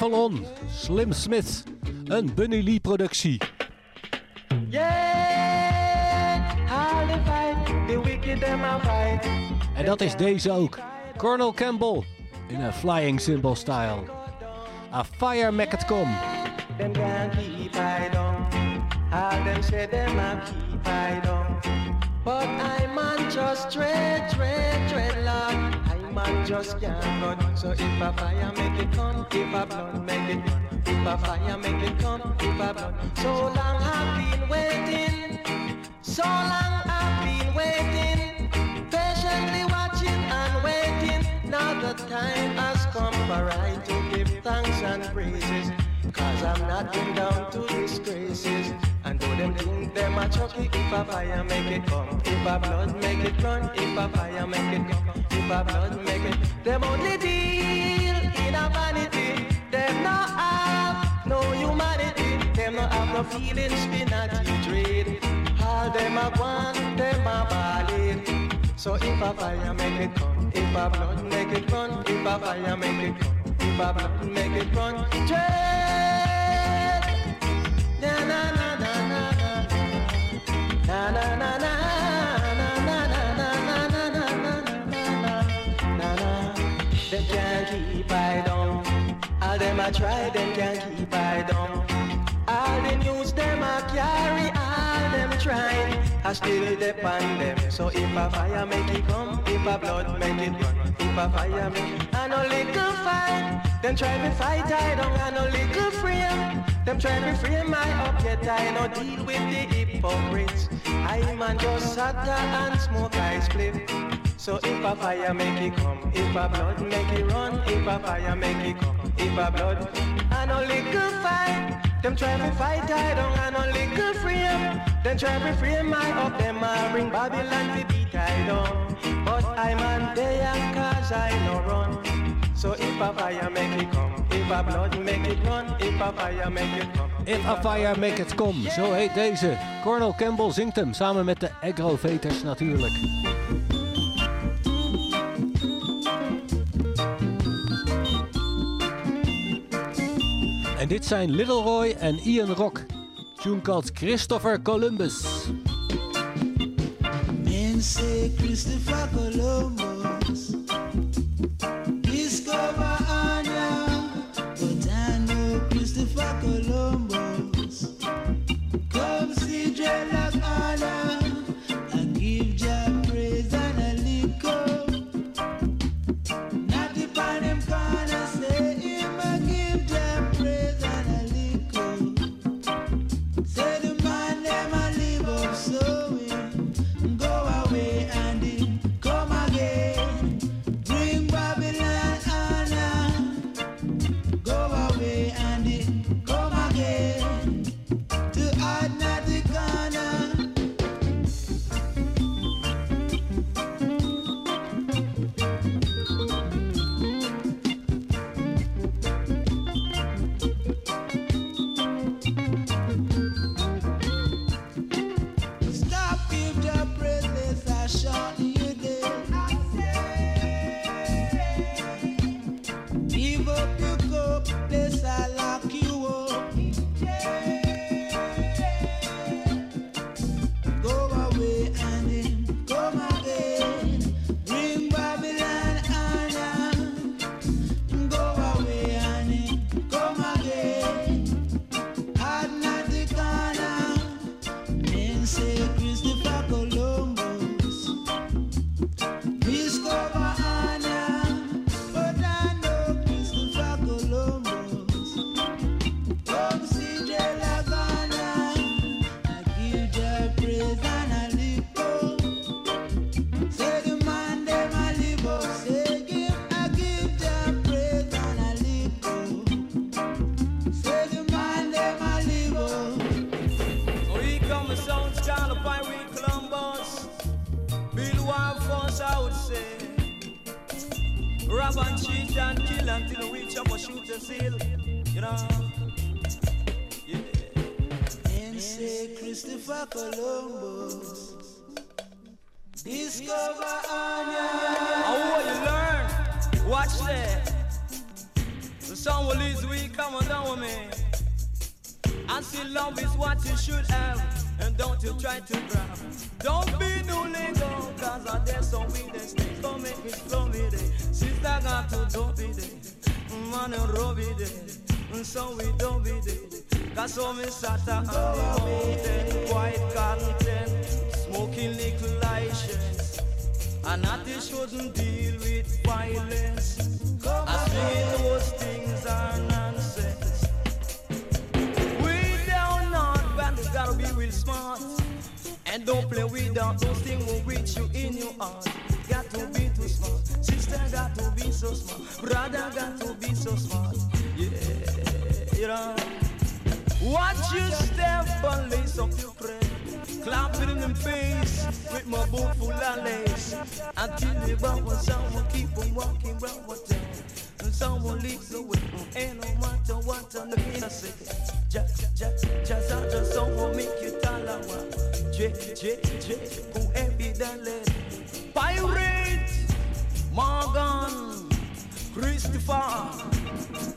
Travel On, Slim Smith, een Bunny Lee productie. En dat is deze ook. Colonel Campbell in een flying cymbal style. A fire make it come. Just can't. So if a fire make it come, if a blood make it run. If a fire make it come, if a blood. So long I've been waiting. So long I've been waiting. Patiently watching and waiting. Now the time has come for I to give thanks and praises. Cause I'm not going down to disgraces. And though them think them a chucky, if a fire make it come, if a blood make it run, if a fire make it come, if a blood make it, them only deal in a vanity. Them no have no humanity. Them no have no feelings, spinach trade. All them a want, them a ballad. So if a fire make it come, if a blood make it run, if a fire make it come, if a blood make it run, dread. A try, them can't keep I down. All the news them a carry, all them trying. I still depend them. So if a fire make it come, if a blood make it run, if a fire make I no little fight. Them try to fight, I don't got no little frame. Them try to frame my up, yet I no deal with the hypocrites. I man just sat and smoke I split. So if a fire make it come, if a blood make it run, if a fire make it come, if a blood, I no little fight. Them try to fight, I don't got no little frame. Them try to frame my up, them a bring Babylon to beat I down. But I'm on there cause I no run. So if a fire make it come, if a blood make it run, if a fire make it come. If a fire make it come, zo heet deze. Colonel Campbell zingt hem samen met de Agroveters natuurlijk. En dit zijn Little Roy en Ian Rock. Tune called Christopher Columbus. Men say Christopher Columbus Christopher,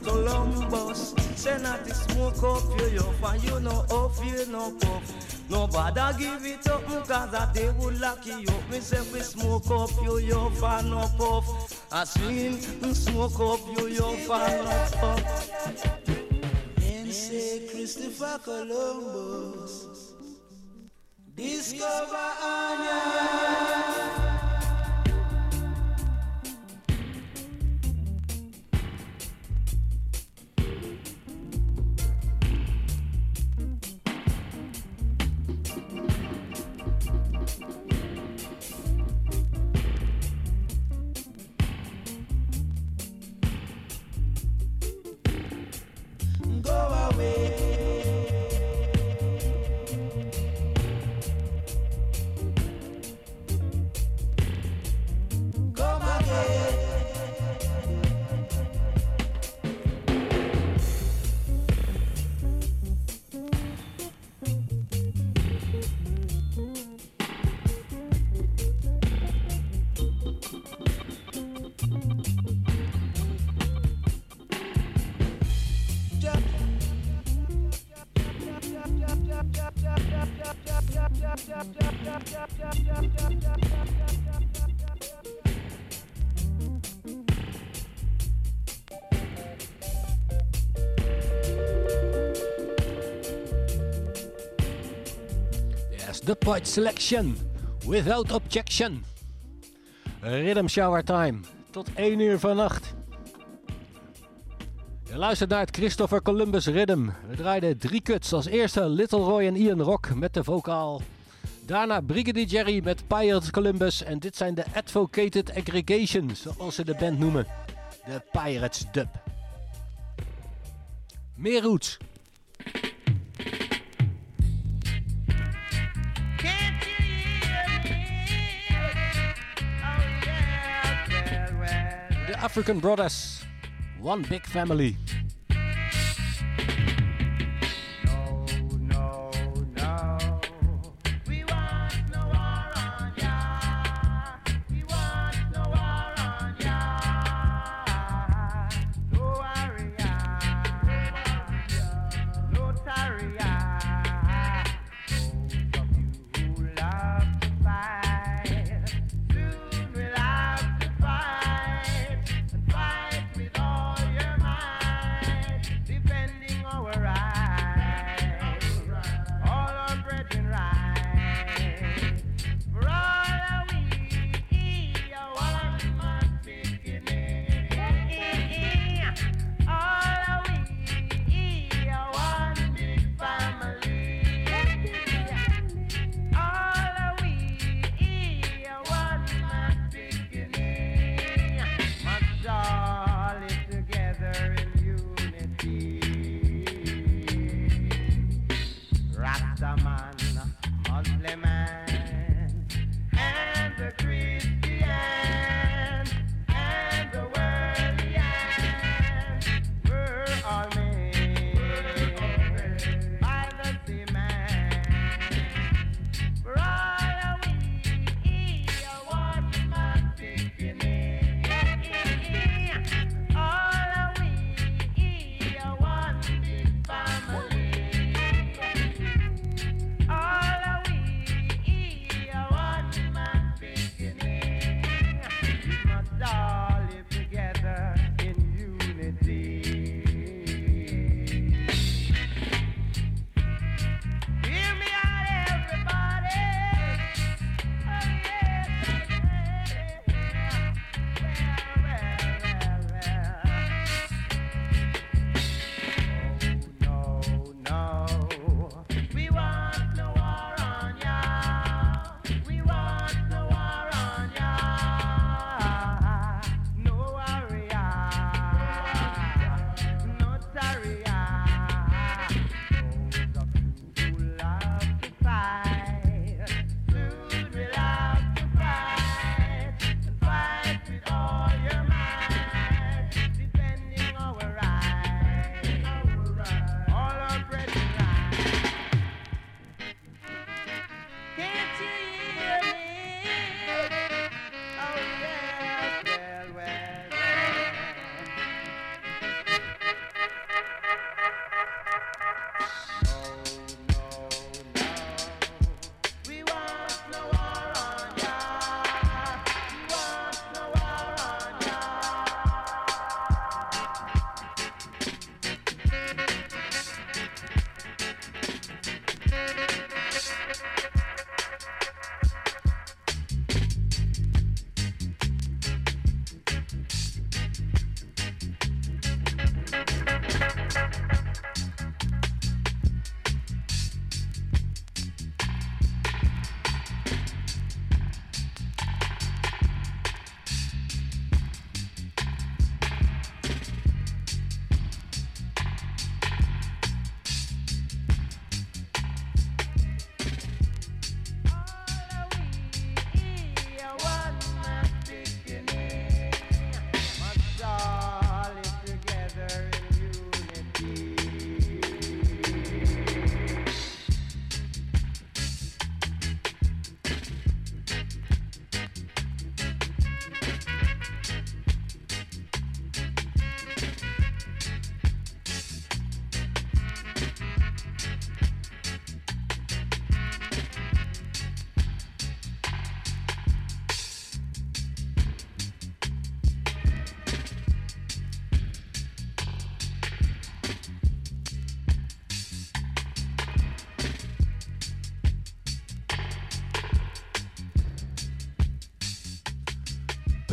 Columbus. Say not to smoke up your yo, for you know off you no puff. Nobody give it up, cause I they would lock you up. Me say we smoke up you, yo, for no puff. I swing, mm, smoke up you, yo, for no puff. And say Christopher Columbus discover Anya. Selection. Without objection. Rhythm Shower Time. Tot 1 uur vannacht. Je luistert naar het Christopher Columbus Rhythm. We draaiden drie cuts. Als eerste Little Roy en Ian Rock met de vocaal. Daarna Brigadier Jerry met Pirates Columbus. En dit zijn de Advocated Aggregation, zoals ze de band noemen. De Pirates Dub. Meer roots. African Brothers. One big family.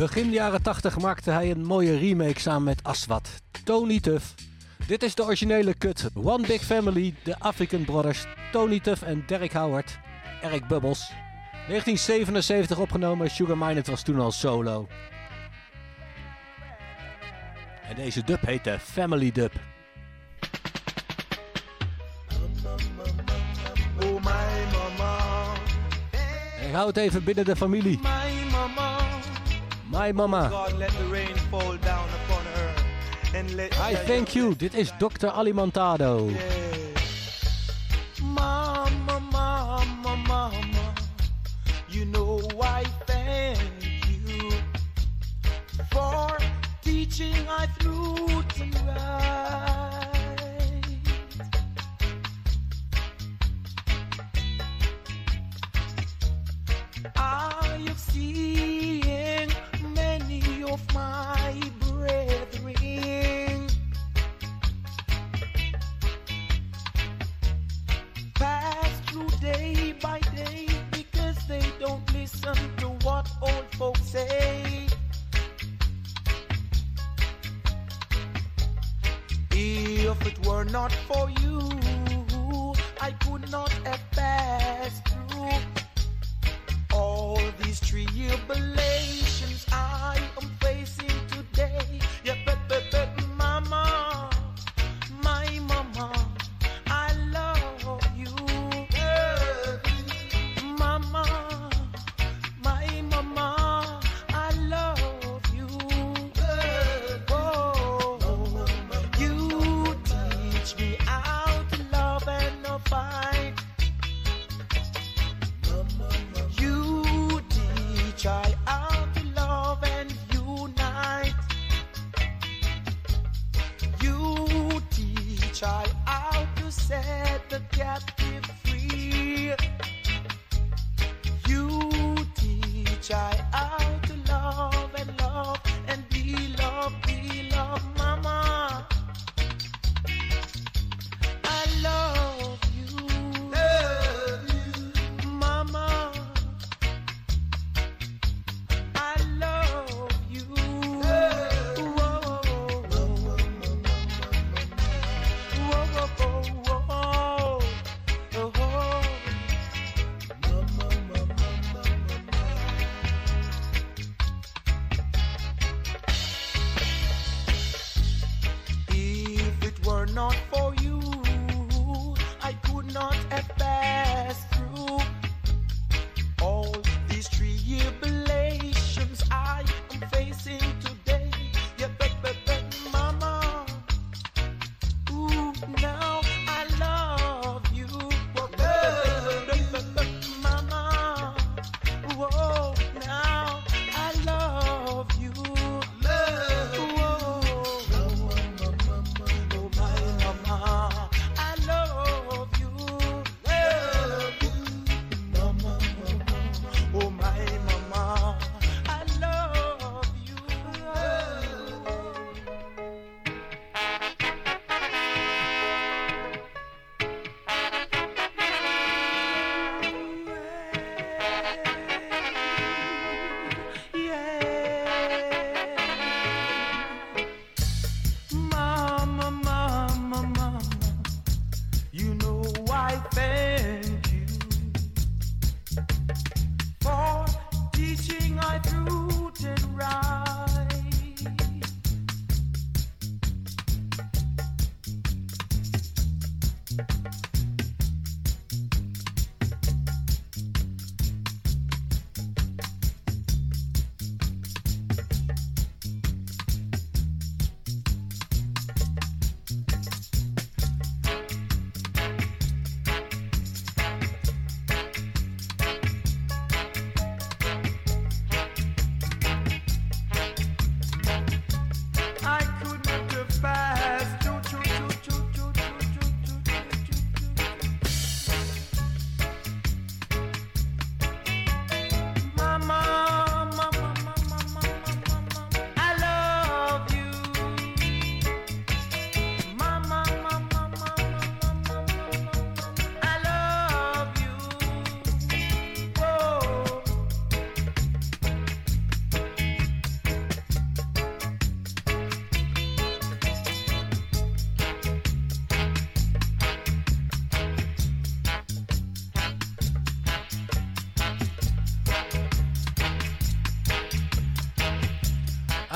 Begin jaren 80 maakte hij een mooie remake samen met Aswad, Tony Tuff. Dit is de originele cut One Big Family, de African Brothers, Tony Tuff en Derek Howard, Eric Bubbles. 1977 opgenomen, Sugar Minet was toen al solo. En deze dub heette Family Dub. Ik hou het even binnen de familie. My Mama. I thank you. Dit is Dr. Alimentado. Yeah.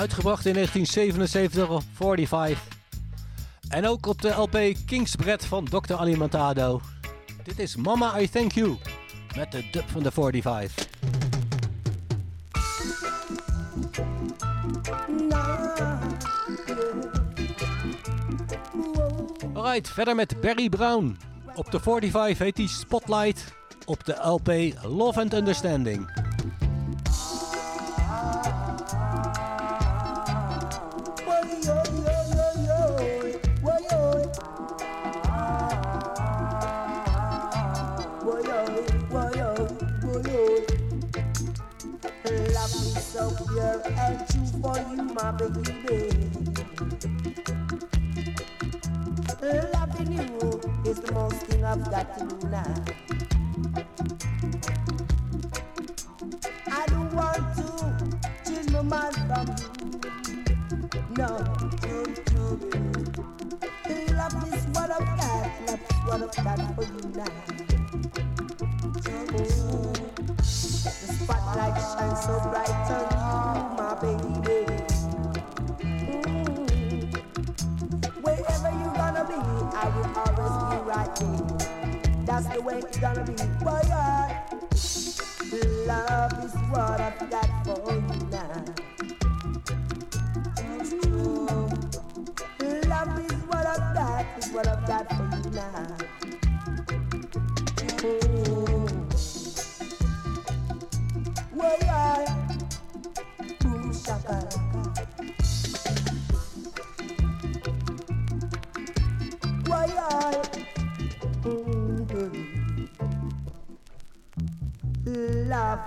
Uitgebracht in 1977 op 45. En ook op de LP Kingsbred van Dr. Alimentado. Dit is Mama I Thank You. Met de dub van de 45. Alright, verder met Barry Brown. Op de 45 heet hij Spotlight. Op de LP Love and Understanding.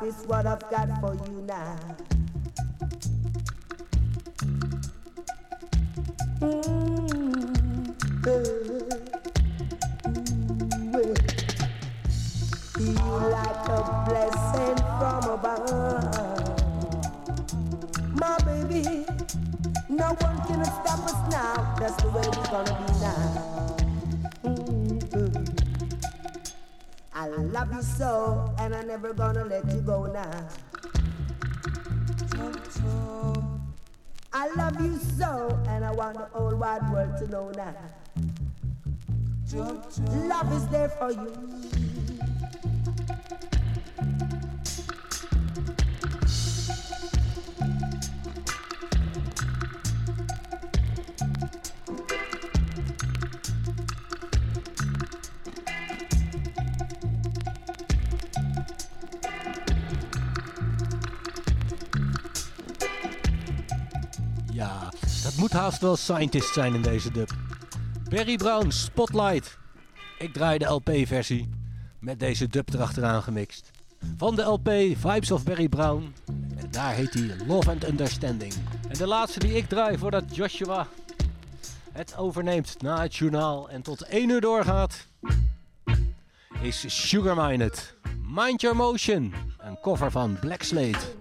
Is what I've got for you Love is there for you. Ja, dat moet haast wel Scientist zijn in deze dub. Barry Brown, Spotlight. Ik draai de LP-versie met deze dub erachteraan gemixt. Van de LP Vibes of Barry Brown. En daar heet hij Love and Understanding. En de laatste die ik draai voordat Joshua het overneemt na het journaal en tot 1 uur doorgaat, is Sugar Minded. Mind Your Motion, een cover van Black Slate.